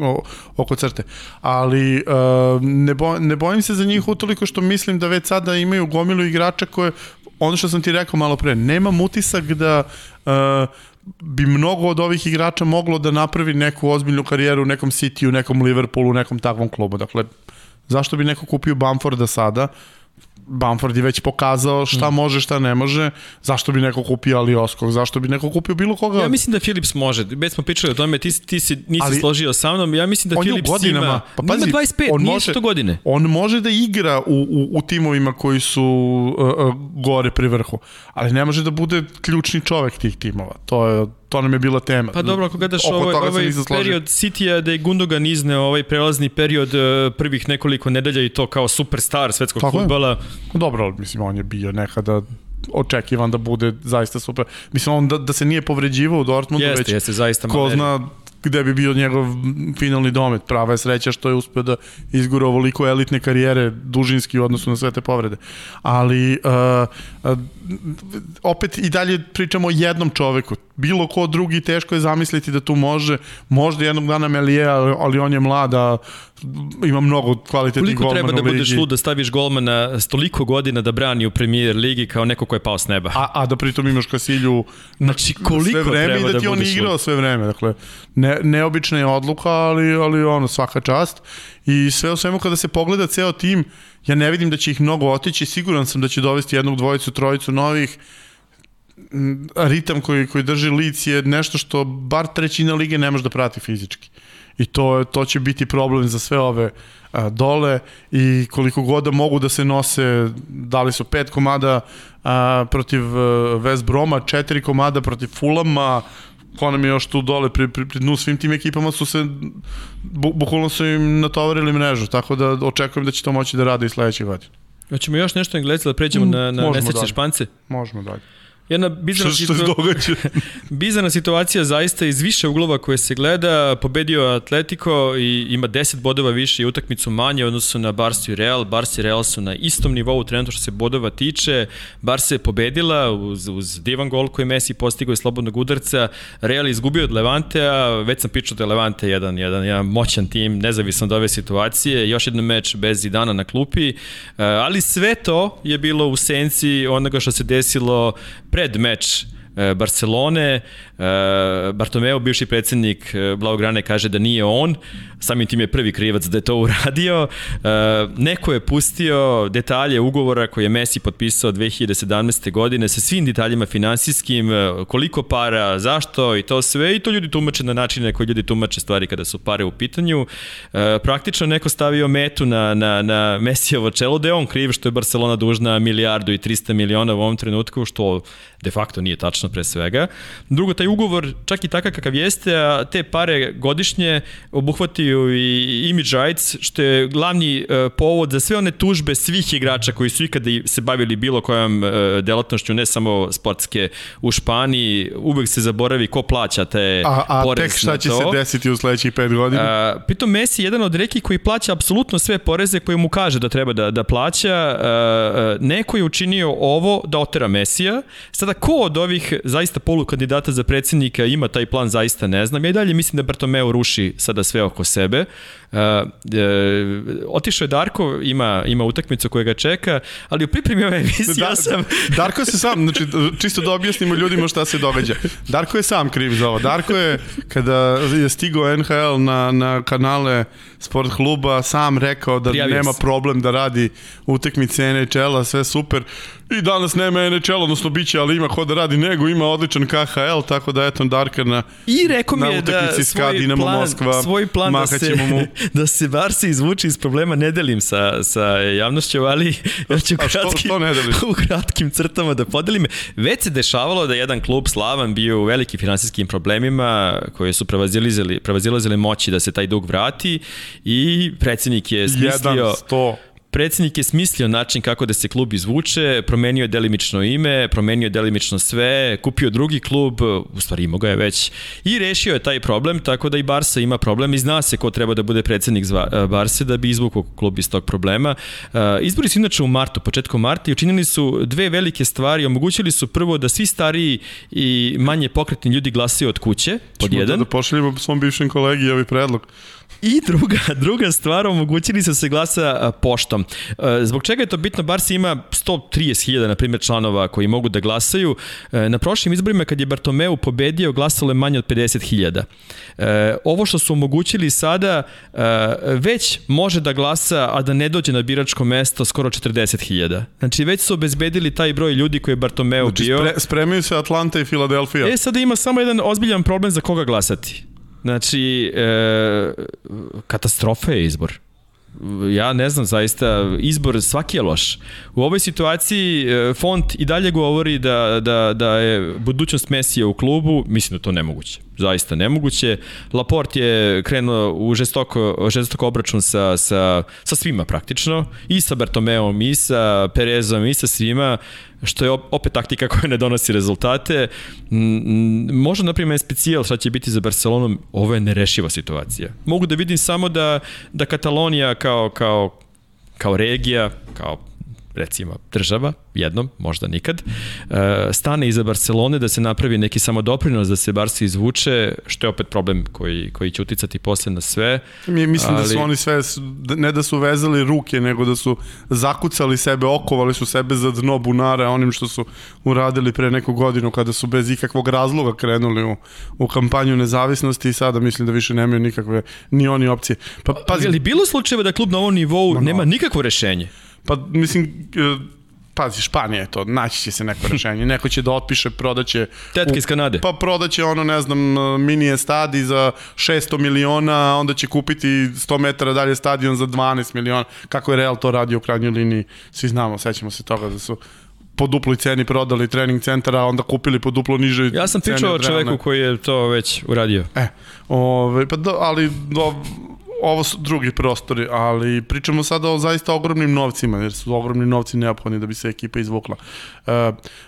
o, oko crte. Ali a, ne, bo, ne bojim se za njih utoliko što mislim da već sada imaju gomilu igrača koje ono što sam ti rekao malo pre, nemam utisak da uh, bi mnogo od ovih igrača moglo da napravi neku ozbiljnu karijeru u nekom City, u nekom Liverpoolu, u nekom takvom klubu. Dakle, zašto bi neko kupio Bamforda sada? Bamford je već pokazao šta mm. može, šta ne može. Zašto bi neko kupio Alioskog? Zašto bi neko kupio bilo koga? Ja mislim da Philips može. Već smo pričali o tome, ti, ti si, nisi Ali, složio sa mnom. Ja mislim da Philips godinama, ima, pa pazi, ima 25, on nije može, to godine. On može da igra u, u, u timovima koji su uh, uh, gore pri vrhu, ali ne može da bude ključni čovek tih timova. To je to nam je bila tema. Pa dobro, ako gledaš ovaj, ovaj period City-a da je Gundogan izneo ovaj prelazni period e, prvih nekoliko nedelja i to kao superstar svetskog Tako futbala. Je. Dobro, mislim, on je bio nekada očekivan da bude zaista super. Mislim, on da, da se nije povređivao u Dortmundu, jeste, već jeste, zaista ko zna gde bi bio njegov finalni domet. Prava je sreća što je uspeo da izgura ovoliko elitne karijere dužinski u odnosu na sve te povrede. Ali uh, uh, opet i dalje pričamo o jednom čoveku. Bilo ko drugi teško je zamisliti da tu može, možda jednog dana Melije, ali, on je mlada, ima mnogo kvalitetnih golmana Koliko treba da budeš lud da staviš golmana stoliko godina da brani u premier ligi kao neko ko je pao s neba? A, a da pritom imaš Kasilju znači, koliko sve vreme i da, da ti on igrao sve vreme. Dakle, ne, neobična je odluka, ali, ali ono, svaka čast. I sve u svemu kada se pogleda ceo tim, ja ne vidim da će ih mnogo otići, siguran sam da će dovesti jednog, dvojicu, trojicu novih, ritam koji, koji drži lic je nešto što bar trećina lige ne može da prati fizički. I to, to će biti problem za sve ove a, dole. I koliko god da mogu da se nose, dali su pet komada a, protiv a, West Broma, četiri komada protiv Fulama, ko nam je još tu dole pri, pri, pri dnu svim tim ekipama su se bu, bukvalno su im natovarili mrežu, tako da očekujem da će to moći da rade i sledeće godine. Hoćemo još nešto Engleza da pređemo mm, na, na nesrećne Špance? Možemo dalje. Jedna bizarna, što, što događa? [laughs] bizarna situacija zaista iz više uglova koje se gleda, pobedio Atletico i ima 10 bodova više i utakmicu manje odnosno na Barca i Real. Barca i Real su na istom nivou trenutno što se bodova tiče. Barca je pobedila uz, uz divan gol koji Messi postigao iz slobodnog udarca. Real je izgubio od Levantea, već sam pričao da je Levante jedan, jedan, jedan moćan tim, nezavisno od ove situacije. Još jedan meč bez Zidana na klupi, e, ali sve to je bilo u senci onoga što se desilo pred meč Barcelone, E, Bartomeu, bivši predsednik e, Blaugrane, kaže da nije on, samim tim je prvi krivac da je to uradio. E, neko je pustio detalje ugovora koje je Messi potpisao 2017. godine sa svim detaljima finansijskim, koliko para, zašto i to sve i to ljudi tumače na načine koje ljudi tumače stvari kada su pare u pitanju. Praktično neko stavio metu na, na, na Messijevo čelo da je on kriv što je Barcelona dužna milijardu i 300 miliona u ovom trenutku, što de facto nije tačno pre svega. Drugo, taj ugovor, čak i takav kakav jeste, a te pare godišnje obuhvataju i image rights, što je glavni uh, povod za sve one tužbe svih igrača koji su ikada se bavili bilo kojom uh, delatnošću, ne samo sportske u Španiji, uvek se zaboravi ko plaća te a, a porez tek šta će se desiti u sledećih pet godina? A, pritom Messi je jedan od reki koji plaća apsolutno sve poreze koje mu kaže da treba da, da plaća. A, neko je učinio ovo da otera Mesija. Sada ko od ovih zaista polukandidata za pred predsednika ima taj plan, zaista ne znam. Ja i dalje mislim da Bartomeu ruši sada sve oko sebe. Uh, otišao je Darko, ima, ima utakmicu koja ga čeka, ali u pripremi ove emisije da, ja sam... Darko se sam, znači čisto da objasnimo ljudima šta se događa. Darko je sam kriv za ovo. Darko je, kada je stigao NHL na, na kanale sport kluba, sam rekao da Prijavio nema problem da radi utakmice NHL-a, sve super. I danas nema NHL, odnosno biće, ali ima ko da radi, nego ima odličan KHL, tako da eto Darka na, I rekao mi je da svoj Dinamo plan, Moskva, svoj plan da se, mu. [laughs] [laughs] da se Barsi izvuči iz problema ne delim sa, sa javnošću, ali [laughs] ja ću kratkim, što, što ne [laughs] u kratkim crtama da podelim. Već se dešavalo da jedan klub Slavan bio u velikim finansijskim problemima koji su prevazilazili, prevazilazili moći da se taj dug vrati i predsednik je smislio... 100 Predsednik je smislio način kako da se klub izvuče, promenio je delimično ime, promenio je delimično sve, kupio drugi klub, u stvari imao ga je već, i rešio je taj problem, tako da i Barsa ima problem i zna se ko treba da bude predsednik e, Barse da bi izvukao klub iz tog problema. E, izbori su inače u martu, početkom marta i učinili su dve velike stvari, omogućili su prvo da svi stariji i manje pokretni ljudi glasaju od kuće, pod Čemo jedan. Da, da pošaljemo svom bivšem kolegi ovaj predlog. I druga, [laughs] druga stvar, omogućili su se glasa poštom. Zbog čega je to bitno? Barsi ima 130.000, na primjer, članova koji mogu da glasaju. Na prošlim izborima, kad je Bartomeu pobedio, glasalo je manje od 50.000. Ovo što su omogućili sada, već može da glasa, a da ne dođe na biračko mesto skoro 40.000. Znači, već su obezbedili taj broj ljudi koji je Bartomeu znači, bio. Spre, spremaju se Atlanta i Filadelfija. E, sada ima samo jedan ozbiljan problem za koga glasati. Znači, e, katastrofa je izbor. Ja ne znam, zaista, izbor svaki je loš. U ovoj situaciji e, font i dalje govori da, da, da je budućnost Mesija u klubu, mislim da to nemoguće zaista nemoguće. Laport je krenuo u žestoko, žestoko obračun sa, sa, sa svima praktično, i sa Bertomeom, i sa Perezom, i sa svima, što je opet taktika koja ne donosi rezultate. Možda, na primjer, specijal šta će biti za Barcelonom, ovo je nerešiva situacija. Mogu da vidim samo da, da Katalonija kao, kao, kao regija, kao recimo država, jednom, možda nikad, e, stane iza Barcelone da se napravi neki samodoprinos da se Barca izvuče, što je opet problem koji, koji će uticati posle na sve. Mi mislim ali... da su oni sve, ne da su vezali ruke, nego da su zakucali sebe, okovali su sebe za dno bunara onim što su uradili pre neku godinu kada su bez ikakvog razloga krenuli u, u kampanju nezavisnosti i sada mislim da više nemaju nikakve ni oni opcije. Pa, pazi. Ali bilo slučajeva da klub na ovom nivou no, no. nema nikakvo rešenje? Pa, mislim, e, pazi, Španija je to, naći će se neko rešenje, neko će da otpiše, prodaće... Tetke iz Kanade. Pa prodaće ono, ne znam, mini stadi za 600 miliona, onda će kupiti 100 metara dalje stadion za 12 miliona. Kako je Real to radio u krajnjoj liniji, svi znamo, sećamo se toga da su po duploj ceni prodali trening centara, a onda kupili po duplo niže Ja sam pričao o čoveku koji je to već uradio. E, ove, pa do, ali do, ovo su drugi prostori, ali pričamo sada o zaista ogromnim novcima, jer su ogromni novci neophodni da bi se ekipa izvukla. Uh,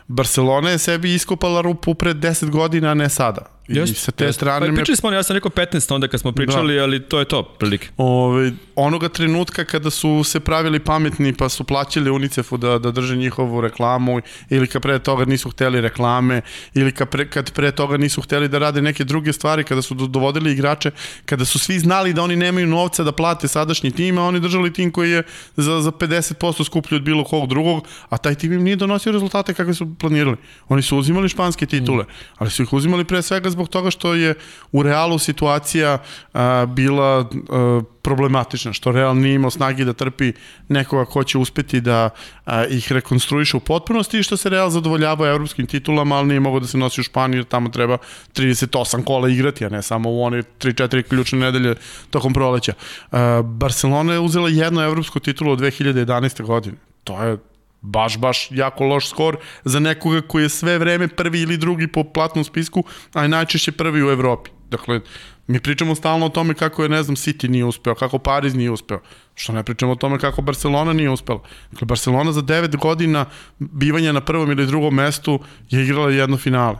Barcelona je sebi iskopala rupu pred 10 godina, a ne sada. I Just, sa te just. strane... Pa, me- pričali smo, ja sam rekao 15 onda kad smo pričali, da. ali to je to, prilike. Ove, onoga trenutka kada su se pravili pametni pa su plaćali UNICEF-u da, da drže njihovu reklamu ili kad pre toga nisu hteli reklame ili kad pre, kad pre toga nisu hteli da rade neke druge stvari kada su do- dovodili igrače kada su svi znali da oni nemaju novca da plate sadašnji tim a oni držali tim koji je za, za 50% skuplji od bilo kog drugog a taj tim im nije donosio rezultate kakve su planirali oni su uzimali španske titule ali su ih uzimali pre svega zbog toga što je u realu situacija a, bila a, problematična, što Real nije imao snagi da trpi nekoga ko će uspeti da a, ih rekonstruiše u potpunosti i što se Real zadovoljava evropskim titulama, ali nije mogao da se nosi u Španiju jer tamo treba 38 kola igrati, a ne samo u one 3-4 ključne nedelje tokom proleća. A, Barcelona je uzela jednu evropsku titulu od 2011. godine. To je baš, baš jako loš skor za nekoga koji je sve vreme prvi ili drugi po platnom spisku, a je najčešće prvi u Evropi. Dakle, mi pričamo stalno o tome kako je, ne znam, City nije uspeo, kako Pariz nije uspeo. Što ne pričamo o tome kako Barcelona nije uspela. Dakle, Barcelona za 9 godina bivanja na prvom ili drugom mestu je igrala jedno finale.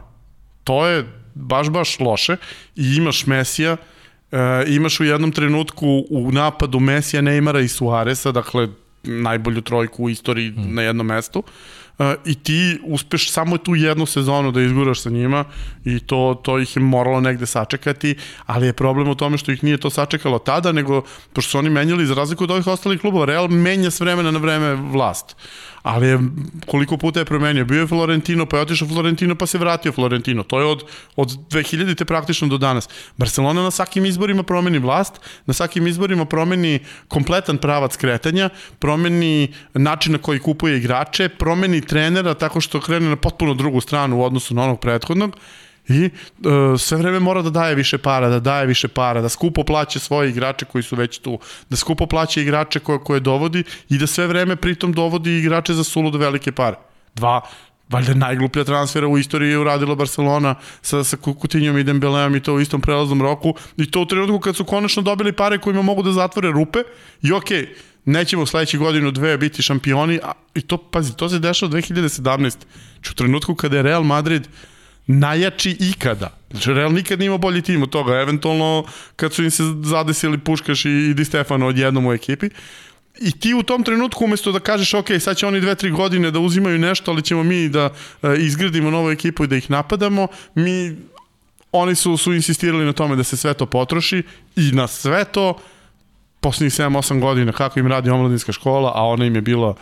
To je baš, baš loše i imaš Mesija, e, imaš u jednom trenutku u napadu Mesija, Neymara i Suaresa, dakle, najbolju trojku u istoriji mm. na jednom mestu. Uh, I ti uspeš samo tu jednu sezonu da izguraš sa njima i to, to ih je moralo negde sačekati, ali je problem u tome što ih nije to sačekalo tada, nego pošto su oni menjali za razliku od ovih ostalih klubova, Real menja s vremena na vreme vlast. Ali je, koliko puta je promenio, bio je Florentino, pa je otišao Florentino, pa se vratio Florentino. To je od, od 2000-te praktično do danas. Barcelona na svakim izborima promeni vlast, na svakim izborima promeni kompletan pravac kretanja, promeni način na koji kupuje igrače, promeni trenera tako što krene na potpuno drugu stranu u odnosu na onog prethodnog i uh, sve vreme mora da daje više para, da daje više para, da skupo plaće svoje igrače koji su već tu, da skupo plaće igrače koje, koje dovodi i da sve vreme pritom dovodi igrače za suludo velike pare. Dva, valjda najgluplja transfera u istoriji je uradila Barcelona sa, sa Kukutinjom i Dembeleom i to u istom prelaznom roku i to u trenutku kad su konačno dobili pare kojima mogu da zatvore rupe i okej, okay, nećemo u sledećih godinu dve biti šampioni, a, i to, pazi, to se dešava 2017. U trenutku kada je Real Madrid najjači ikada. Znači, Real nikad nije imao bolji tim od toga, eventualno kad su im se zadesili Puškaš i, i Di Stefano odjednom u ekipi. I ti u tom trenutku umesto da kažeš ok, sad će oni dve, tri godine da uzimaju nešto, ali ćemo mi da e, izgradimo novu ekipu i da ih napadamo, mi oni su, su insistirali na tome da se sve to potroši i na sve to poslednjih 7-8 godina kako im radi omladinska škola, a ona im je bila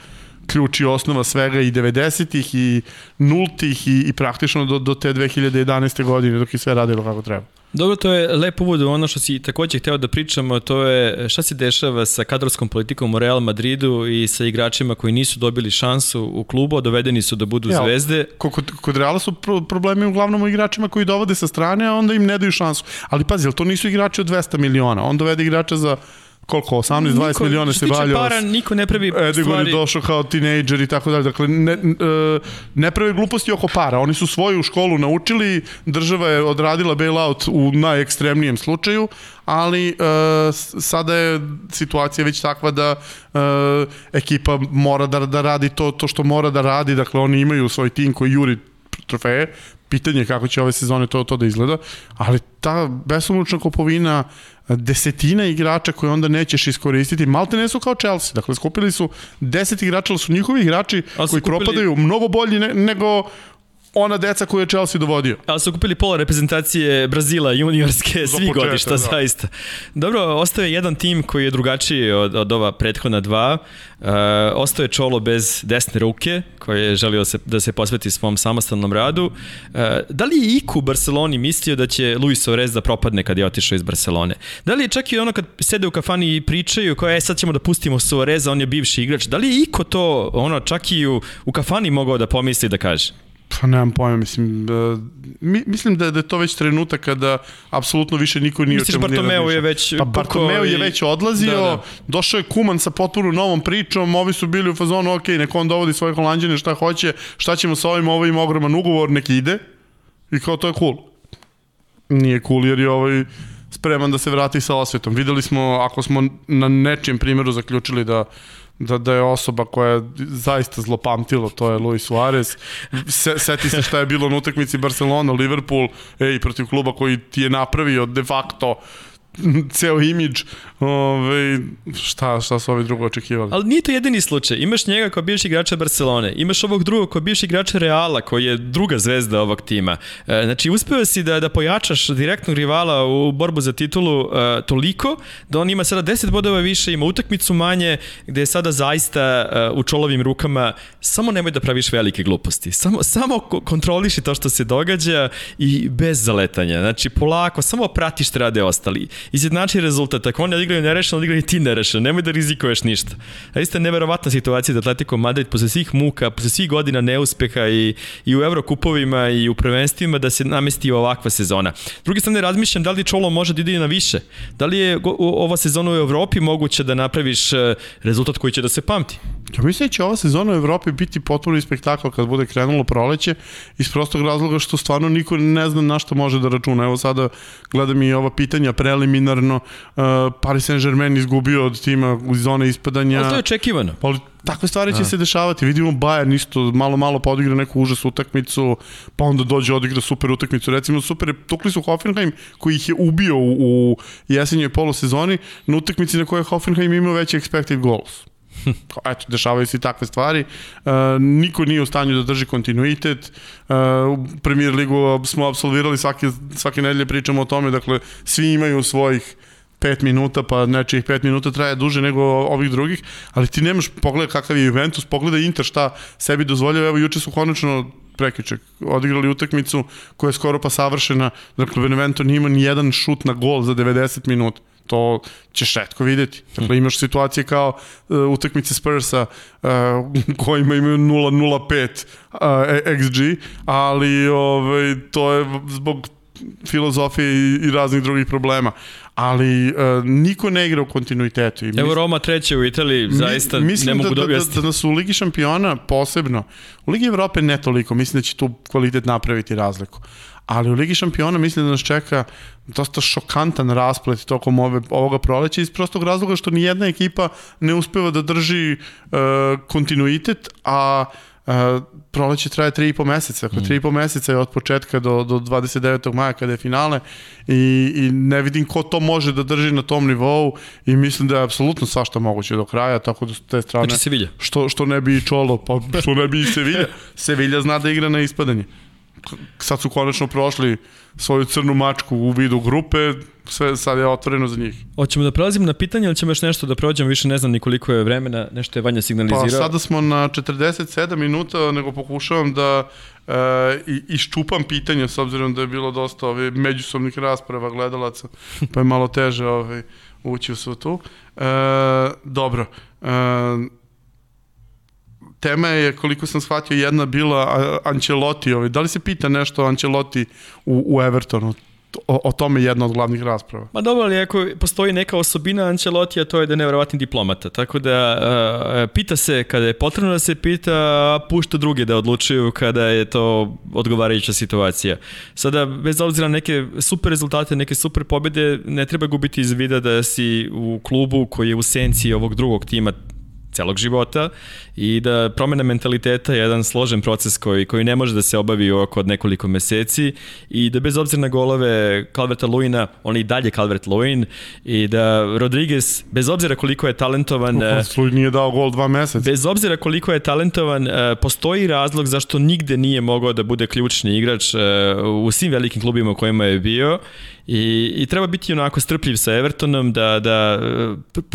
ključ i osnova svega i 90-ih i nultih i, i praktično do, do te 2011. godine dok je sve radilo kako treba. Dobro, to je lep uvod u ono što si takođe hteo da pričamo, to je šta se dešava sa kadrovskom politikom u Real Madridu i sa igračima koji nisu dobili šansu u klubu, dovedeni su da budu ja, zvezde. Kod, kod Reala su pro, problemi uglavnom u igračima koji dovode sa strane, a onda im ne daju šansu. Ali pazi, to nisu igrači od 200 miliona, on dovede igrača za koliko, 18-20 miliona se valio. para, niko ne pravi Edigon stvari. je došao kao tinejdžer i tako dalje. Dakle, ne, ne pravi gluposti oko para. Oni su svoju školu naučili, država je odradila bailout u najekstremnijem slučaju, ali uh, sada je situacija već takva da uh, ekipa mora da, da radi to, to što mora da radi. Dakle, oni imaju svoj tim koji juri trofeje, pitanje kako će ove sezone to, to da izgleda, ali ta besomučna kupovina desetina igrača koje onda nećeš iskoristiti, malte ne su kao Chelsea, dakle skupili su 10 igrača, ali su njihovi igrači koji kupili... propadaju mnogo bolji ne, nego ona deca koju je Chelsea dovodio. Ali su kupili pola reprezentacije Brazila juniorske svi početak, godišta, da. zaista. Dobro, ostaje jedan tim koji je drugačiji od, od ova prethodna dva. Uh, ostaje Čolo bez desne ruke, koji je želio se, da se posveti svom samostalnom radu. Uh, da li je Iku u Barceloni mislio da će Luis Suarez da propadne kad je otišao iz Barcelone? Da li je čak i ono kad sede u kafani i pričaju kao je sad ćemo da pustimo Suareza, on je bivši igrač. Da li je Iko to ono čak i u, u kafani mogao da pomisli da kaže? Pa nemam pojma, mislim, uh, mi, mislim da, da je to već trenutak kada apsolutno više niko nije Misliš, Bartomeu je već Pa Bartomeu je već odlazio, da, da. došao je Kuman sa potpuno novom pričom, ovi su bili u fazonu, ok, neko on dovodi svoje holandjane šta hoće, šta ćemo sa ovim, ovim ogroman ugovor, neki ide, i kao to je cool. Nije cool jer je ovaj spreman da se vrati sa osvetom. Videli smo, ako smo na nečijem primjeru zaključili da da, da je osoba koja je zaista zlopamtilo, to je Luis Suarez. Se, seti se šta je bilo na utakmici Barcelona, Liverpool, ej, protiv kluba koji ti je napravio de facto [laughs] ceo imidž, ove, šta, šta su ovi drugo očekivali. Ali nije to jedini slučaj. Imaš njega kao bivši igrača Barcelone, imaš ovog drugog kao bivši igrača Reala, koji je druga zvezda ovog tima. E, znači, uspeo si da, da pojačaš direktnog rivala u borbu za titulu e, toliko, da on ima sada 10 bodova više, ima utakmicu manje, gde je sada zaista e, u čolovim rukama, samo nemoj da praviš velike gluposti. Samo, samo kontroliši to što se događa i bez zaletanja. Znači, polako, samo pratiš šta rade ostali izjednači rezultat. Ako oni odigraju nerešeno, odigraju i ti nerešeno. Nemoj da rizikuješ ništa. A isto je neverovatna situacija da Atletico Madrid posle svih muka, posle svih godina neuspeha i, i u Evrokupovima i u prvenstvima da se namesti ovakva sezona. Drugi strane razmišljam da li Čolo može da ide na više. Da li je ova sezona u Evropi moguće da napraviš e, rezultat koji će da se pamti? Ja mislim da će ova sezona u Evropi biti potpuno spektakl kad bude krenulo proleće iz prostog razloga što stvarno niko ne zna na što može da računa. Evo sada gledam i ova pitanja preliminarno. Uh, Paris Saint-Germain izgubio od tima u zone ispadanja. Ali to je očekivano. Pa takve stvari će A. se dešavati. Vidimo Bayern isto malo malo pa odigra neku užas utakmicu, pa onda dođe odigra super utakmicu. Recimo super, tukli su Hoffenheim koji ih je ubio u, u jesenjoj polosezoni na utakmici na kojoj Hoffenheim imao veći expected goals eto, dešavaju se i takve stvari. Uh, niko nije u stanju da drži kontinuitet. Uh, u Premier ligu smo absolvirali svake, svake nedelje pričamo o tome, dakle, svi imaju svojih 5 minuta, pa nečijih 5 minuta traje duže nego ovih drugih, ali ti nemaš pogleda kakav je Juventus, pogleda Inter šta sebi dozvoljava, evo juče su konačno prekjuček odigrali utakmicu koja je skoro pa savršena, dakle Benevento nima ni jedan šut na gol za 90 minuta to ćeš redko videti. Dakle, imaš situacije kao uh, utakmice Spursa uh, [laughs] kojima imaju 0.05 uh, XG, ali ovaj, to je zbog filozofije i, i raznih drugih problema. Ali uh, niko ne igra u kontinuitetu. I Evo Roma treće u Italiji, zaista mi, ne mogu da, da, da, da, da su u Ligi šampiona posebno, u Ligi Evrope ne toliko, mislim da će tu kvalitet napraviti razliku ali u Ligi šampiona mislim da nas čeka dosta šokantan rasplet tokom ove, ovoga proleća iz prostog razloga što ni jedna ekipa ne uspeva da drži uh, kontinuitet, a Uh, proleće traje 3,5 meseca. Dakle, 3,5 mm. meseca je od početka do, do 29. maja kada je finale i, i ne vidim ko to može da drži na tom nivou i mislim da je apsolutno svašta moguće do kraja, tako da s te strane... Znači Sevilla. Što, što ne bi i Čolo, pa što ne bi i Sevilla. [laughs] Sevilla zna da igra na ispadanje sad su konačno prošli svoju crnu mačku u vidu grupe, sve sad je otvoreno za njih. Hoćemo da prelazimo na pitanje ili ćemo još nešto da prođemo, više ne znam ni koliko je vremena, nešto je Vanja signalizirao. Pa sada smo na 47 minuta, nego pokušavam da e, iščupam pitanje, s obzirom da je bilo dosta ove, međusobnih rasprava gledalaca, pa je malo teže ove, ući u sve tu. E, dobro, e, tema je, koliko sam shvatio, jedna bila Ancelotti. Ovaj. Da li se pita nešto o Ancelotti u, u Evertonu? O, o tome je jedna od glavnih rasprava. Ma dobro, ali ako postoji neka osobina Ancelotti, a to je da je nevjerovatni diplomata. Tako da uh, pita se kada je potrebno da se pita, a pušta druge da odlučuju kada je to odgovarajuća situacija. Sada, bez obzira na neke super rezultate, neke super pobede, ne treba gubiti iz vida da si u klubu koji je u senci ovog drugog tima celog života i da promena mentaliteta je jedan složen proces koji, koji ne može da se obavi oko od nekoliko meseci i da bez obzira na golove Calverta Luina, on i dalje Calvert Luin i da Rodriguez, bez obzira koliko je talentovan... Luin nije dao gol dva meseca. Bez obzira koliko je talentovan, e, postoji razlog zašto nigde nije mogao da bude ključni igrač e, u svim velikim klubima u kojima je bio I, I treba biti onako strpljiv sa Evertonom, da, da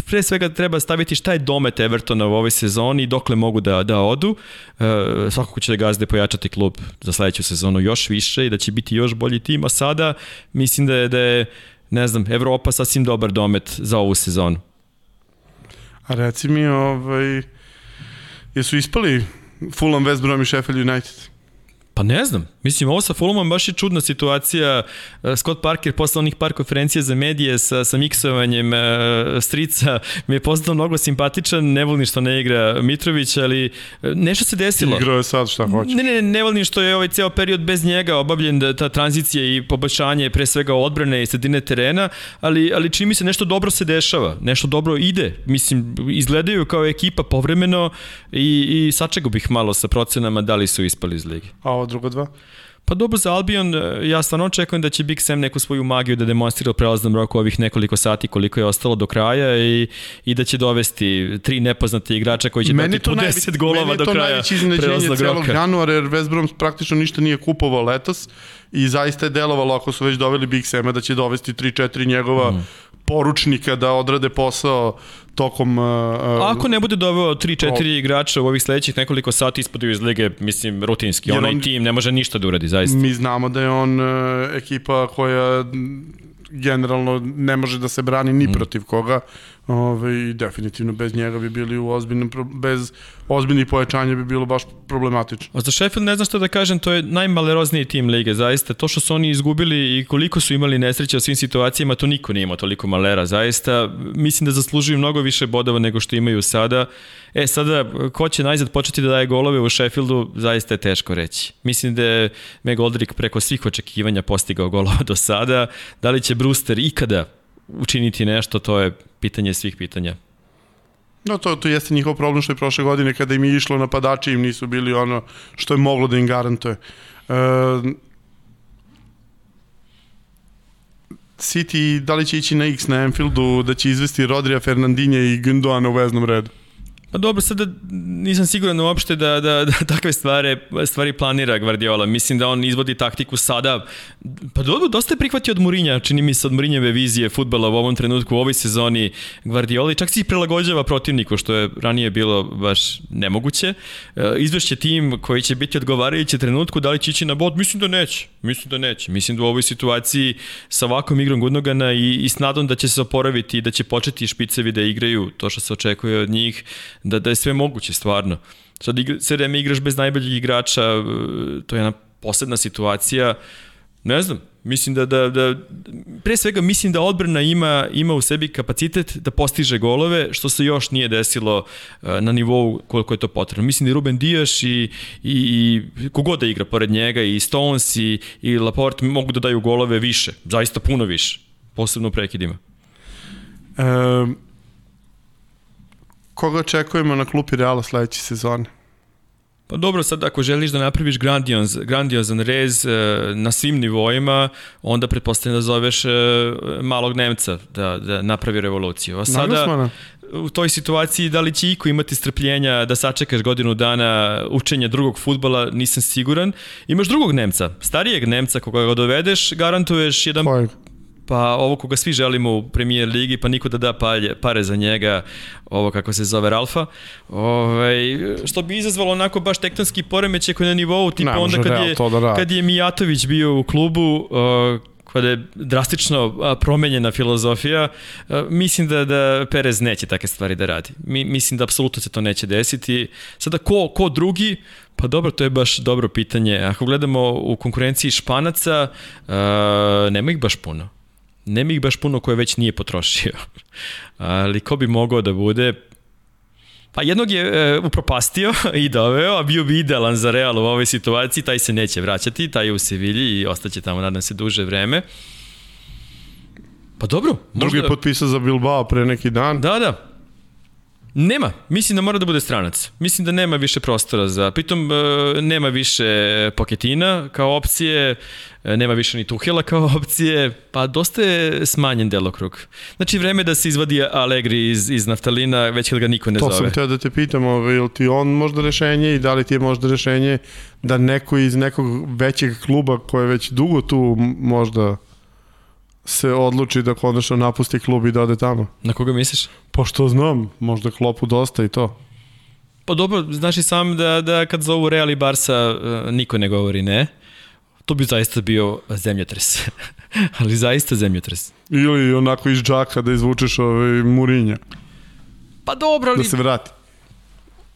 pre svega treba staviti šta je domet Evertona u ovoj sezoni i dokle mogu da, da odu. E, svakako će da gazde pojačati klub za sledeću sezonu još više i da će biti još bolji tim, a sada mislim da je, da je ne znam, Evropa sasvim dobar domet za ovu sezonu. A reci mi, ovaj, jesu ispali Fulham, West Brom i Sheffield United? Pa ne znam. Mislim, ovo sa Fulhamom baš je čudna situacija. E, Scott Parker posle onih par konferencija za medije sa, sa miksovanjem uh, strica mi je postao mnogo simpatičan. Ne volim što ne igra Mitrović, ali e, nešto se desilo. Igrao je sad šta hoće. Ne, ne, ne volim što je ovaj ceo period bez njega obavljen da, ta tranzicija i poboljšanje pre svega odbrane i sredine terena, ali, ali čini mi se nešto dobro se dešava, nešto dobro ide. Mislim, izgledaju kao ekipa povremeno i, i sačego bih malo sa procenama da li su ispali iz ligi. A ovo drugo dva? Pa dobro za Albion, ja stvarno očekujem da će Big Sam neku svoju magiju da demonstrira u prelaznom roku ovih nekoliko sati koliko je ostalo do kraja i, i da će dovesti tri nepoznate igrača koji će meni dati po 10 golova do kraja Meni je to najveće iznenađenje celog januara jer West Brom praktično ništa nije kupovao letos i zaista je delovalo ako su već doveli Big Sama da će dovesti 3-4 njegova mm. Poručnika da odrade posao tokom... Uh, Ako ne bude doveo 3-4 igrača u ovih sledećih nekoliko sati ispadaju iz lige, mislim, rutinski. Onaj on, tim ne može ništa da uradi, zaista. Mi znamo da je on uh, ekipa koja generalno ne može da se brani ni mm. protiv koga. Ove, definitivno bez njega bi bili u ozbiljnom, bez ozbiljnih pojačanja bi bilo baš problematično. A za Sheffield ne znam što da kažem, to je najmalerozniji tim lige, zaista. To što su oni izgubili i koliko su imali nesreće u svim situacijama, to niko nije imao toliko malera, zaista. Mislim da zaslužuju mnogo više bodova nego što imaju sada. E, sada, ko će najzad početi da daje golove u Sheffieldu, zaista je teško reći. Mislim da je Meg Oldrick preko svih očekivanja postigao golova do sada. Da li će Brewster ikada učiniti nešto, to je pitanje svih pitanja. No, to, to jeste njihov problem što je prošle godine kada im je išlo napadači im nisu bili ono što je moglo da im garantuje. Uh, City, da li će ići na X na Anfieldu, da će izvesti Rodrija Fernandinja i Gundoana u veznom redu? Pa dobro, sada nisam siguran uopšte da, da, da [laughs] takve stvari, stvari planira Guardiola. Mislim da on izvodi taktiku sada. Pa dobro, dosta je prihvatio od Murinja, čini mi se od Murinjeve vizije futbala u ovom trenutku, u ovoj sezoni Guardiola i čak se i prilagođava protivniku, što je ranije bilo baš nemoguće. E, izvešće tim koji će biti odgovarajući trenutku, da li će ići na bod? Mislim da neće. Mislim da neće. Mislim da u ovoj situaciji sa ovakvom igrom Gudnogana i, i s nadom da će se oporaviti i da će početi špicevi da igraju to što se očekuje od njih, da, da je sve moguće stvarno. Sad igra, sve vreme igraš bez najboljih igrača, e, to je jedna posebna situacija, ne znam, mislim da, da, da pre svega mislim da odbrana ima, ima u sebi kapacitet da postiže golove, što se još nije desilo e, na nivou koliko je to potrebno. Mislim da i Ruben Dijaš i, i, i kogod da igra pored njega, i Stones i, i Laporte mogu da daju golove više, zaista puno više, posebno u prekidima. Um, koga očekujemo na klupi Reala sledeće sezone? Pa dobro, sad ako želiš da napraviš grandioz, grandiozan rez e, na svim nivoima, onda pretpostavljam da zoveš e, malog Nemca da, da napravi revoluciju. A sada, Naglasmana. u toj situaciji, da li će iko imati strpljenja da sačekaš godinu dana učenja drugog futbala, nisam siguran. Imaš drugog Nemca, starijeg Nemca, koga ga dovedeš, garantuješ jedan... Kojeg? Pa ovo koga svi želimo u premijer ligi, pa niko da da palje, pare za njega, ovo kako se zove Ralfa, ovaj, što bi izazvalo onako baš tektonski poremeće koji na nivou, tipa ne, onda kad je, da kad je Mijatović bio u klubu, uh, kada je drastično promenjena filozofija, mislim da, da Perez neće take stvari da radi. Mi, mislim da apsolutno se to neće desiti. Sada, ko, ko drugi? Pa dobro, to je baš dobro pitanje. Ako gledamo u konkurenciji Španaca, uh, nema ih baš puno nema ih baš puno koje već nije potrošio. [laughs] Ali ko bi mogao da bude, Pa jednog je e, upropastio [laughs] i doveo, a bio bi idealan za Real u ovoj situaciji, taj se neće vraćati, taj je u Sevilji i ostaće tamo, nadam se, duže vreme. Pa dobro. Možda... Drugi je potpisao za Bilbao pre neki dan. Da, da. Nema, mislim da mora da bude stranac. Mislim da nema više prostora za... Pritom e, nema više Poketina kao opcije, e, nema više ni Tuhela kao [laughs] opcije, pa dosta je smanjen delokrug. Znači vreme da se izvadi Allegri iz, iz naftalina, već kad ga niko ne to zove. To sam teo da te pitam, ovaj, ili ti on možda rešenje i da li ti je možda rešenje da neko iz nekog većeg kluba koje je već dugo tu možda se odluči da konačno napusti klub i da ode tamo. Na koga misliš? Pa što znam, možda klopu dosta i to. Pa dobro, znaš i sam da, da kad zovu Real i Barca e, niko ne govori ne. To bi zaista bio zemljotres. [laughs] Ali zaista zemljotres. Ili onako iz džaka da izvučeš ovaj Murinja. Pa dobro, ali... Da se vrati.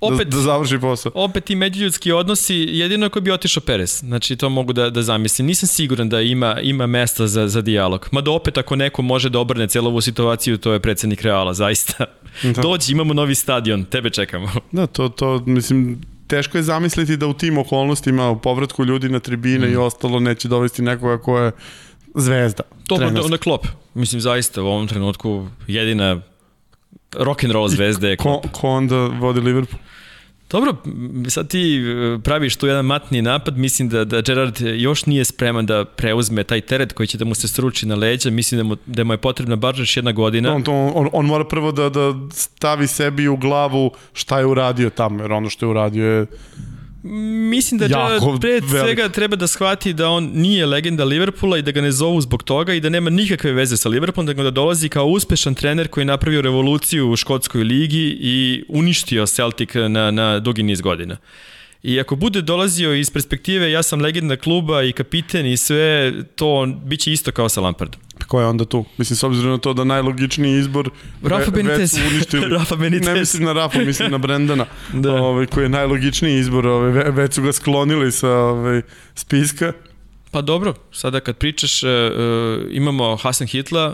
Opet, da, da završi posao. Opet ti međuljudski odnosi, jedino ako bi otišao Perez. Znači, to mogu da, da zamislim. Nisam siguran da ima, ima mesta za, za dijalog. Mada opet, ako neko može da obrne celovu situaciju, to je predsednik Reala, zaista. [laughs] Da. Dođi, imamo novi stadion, tebe čekamo. [laughs] Da, to, to, mislim, teško je zamisliti da u tim okolnostima, u povratku ljudi na tribine mm. i ostalo, neće dovesti nekoga ko je zvezda. To onda, onda klop. Mislim, zaista u ovom trenutku jedina rock and roll zvezde je. Ko, ko onda vodi Liverpool? Dobro, sad ti e, praviš tu jedan matni napad, mislim da, da Gerard još nije spreman da preuzme taj teret koji će da mu se sruči na leđa, mislim da mu, da mu je potrebna bar još jedna godina. On, on, on mora prvo da, da stavi sebi u glavu šta je uradio tamo, jer ono što je uradio je Mislim da jako pre velik. svega treba da shvati da on nije legenda Liverpoola i da ga ne zovu zbog toga i da nema nikakve veze sa Liverpoolom, da ga da dolazi kao uspešan trener koji je napravio revoluciju u škotskoj ligi i uništio Celtic na, na dugi niz godina. I ako bude dolazio iz perspektive ja sam legenda kluba i kapiten i sve, to biće isto kao sa Lampardom. Ko je onda tu? Mislim, s obzirom na to da najlogičniji izbor Rafa Benitez. [laughs] Rafa Benitez. Ne mislim na Rafa, mislim na Brendana, [laughs] da. ovaj, koji je najlogičniji izbor. Ovaj, već su ga sklonili sa ovaj, spiska. Pa dobro, sada kad pričaš, uh, imamo Hasan Hitla,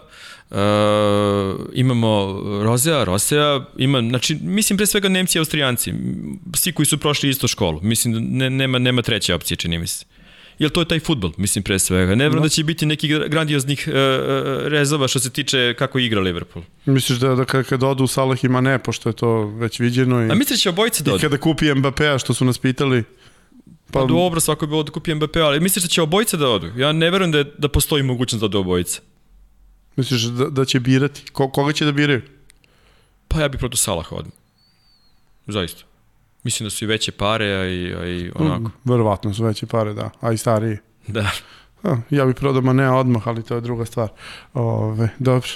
uh, imamo Rozea, Rosea, ima, znači, mislim pre svega Nemci i Austrijanci, svi koji su prošli isto školu, mislim da ne, nema, nema treće opcije, čini mi se jer to je taj futbol, mislim pre svega. Ne vjerujem no. da će biti neki grandioznih uh, rezova što se tiče kako igra Liverpool. Misliš da, da kad odu Salah ima ne, pošto je to već viđeno i... A misliš da će obojice da odu? I kada kupi Mbappé-a, što su nas pitali... Pa, pa dobro, svako bi bilo da kupi Mbappé, ali misliš da će obojice da odu? Ja ne verujem da, je, da postoji mogućnost da odu obojice. Misliš da, da će birati? Ko, koga će da biraju? Pa ja bih proto Salaha odmah. Zaista. Mislim da su i veće pare, a i, a i onako. Mm, verovatno su veće pare, da. A i stariji. Da. A, ja bih prodao ne odmah, ali to je druga stvar. Ove, dobro.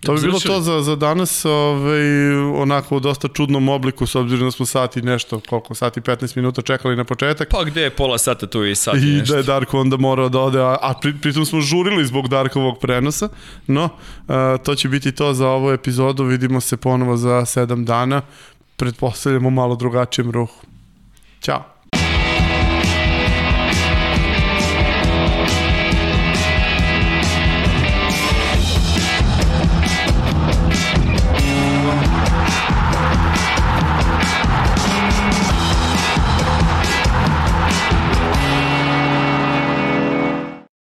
To bi bilo to za, za danas, ove, onako u dosta čudnom obliku, s obzirom da smo sati nešto, koliko sati, 15 minuta čekali na početak. Pa gde je pola sata tu i sati I nešto. I da je Darko onda morao da ode, a, a pri, pritom smo žurili zbog Darkovog prenosa, no, a, to će biti to za ovu epizodu, vidimo se ponovo za 7 dana predpostavljamo malo drugačen rohu. Ćao.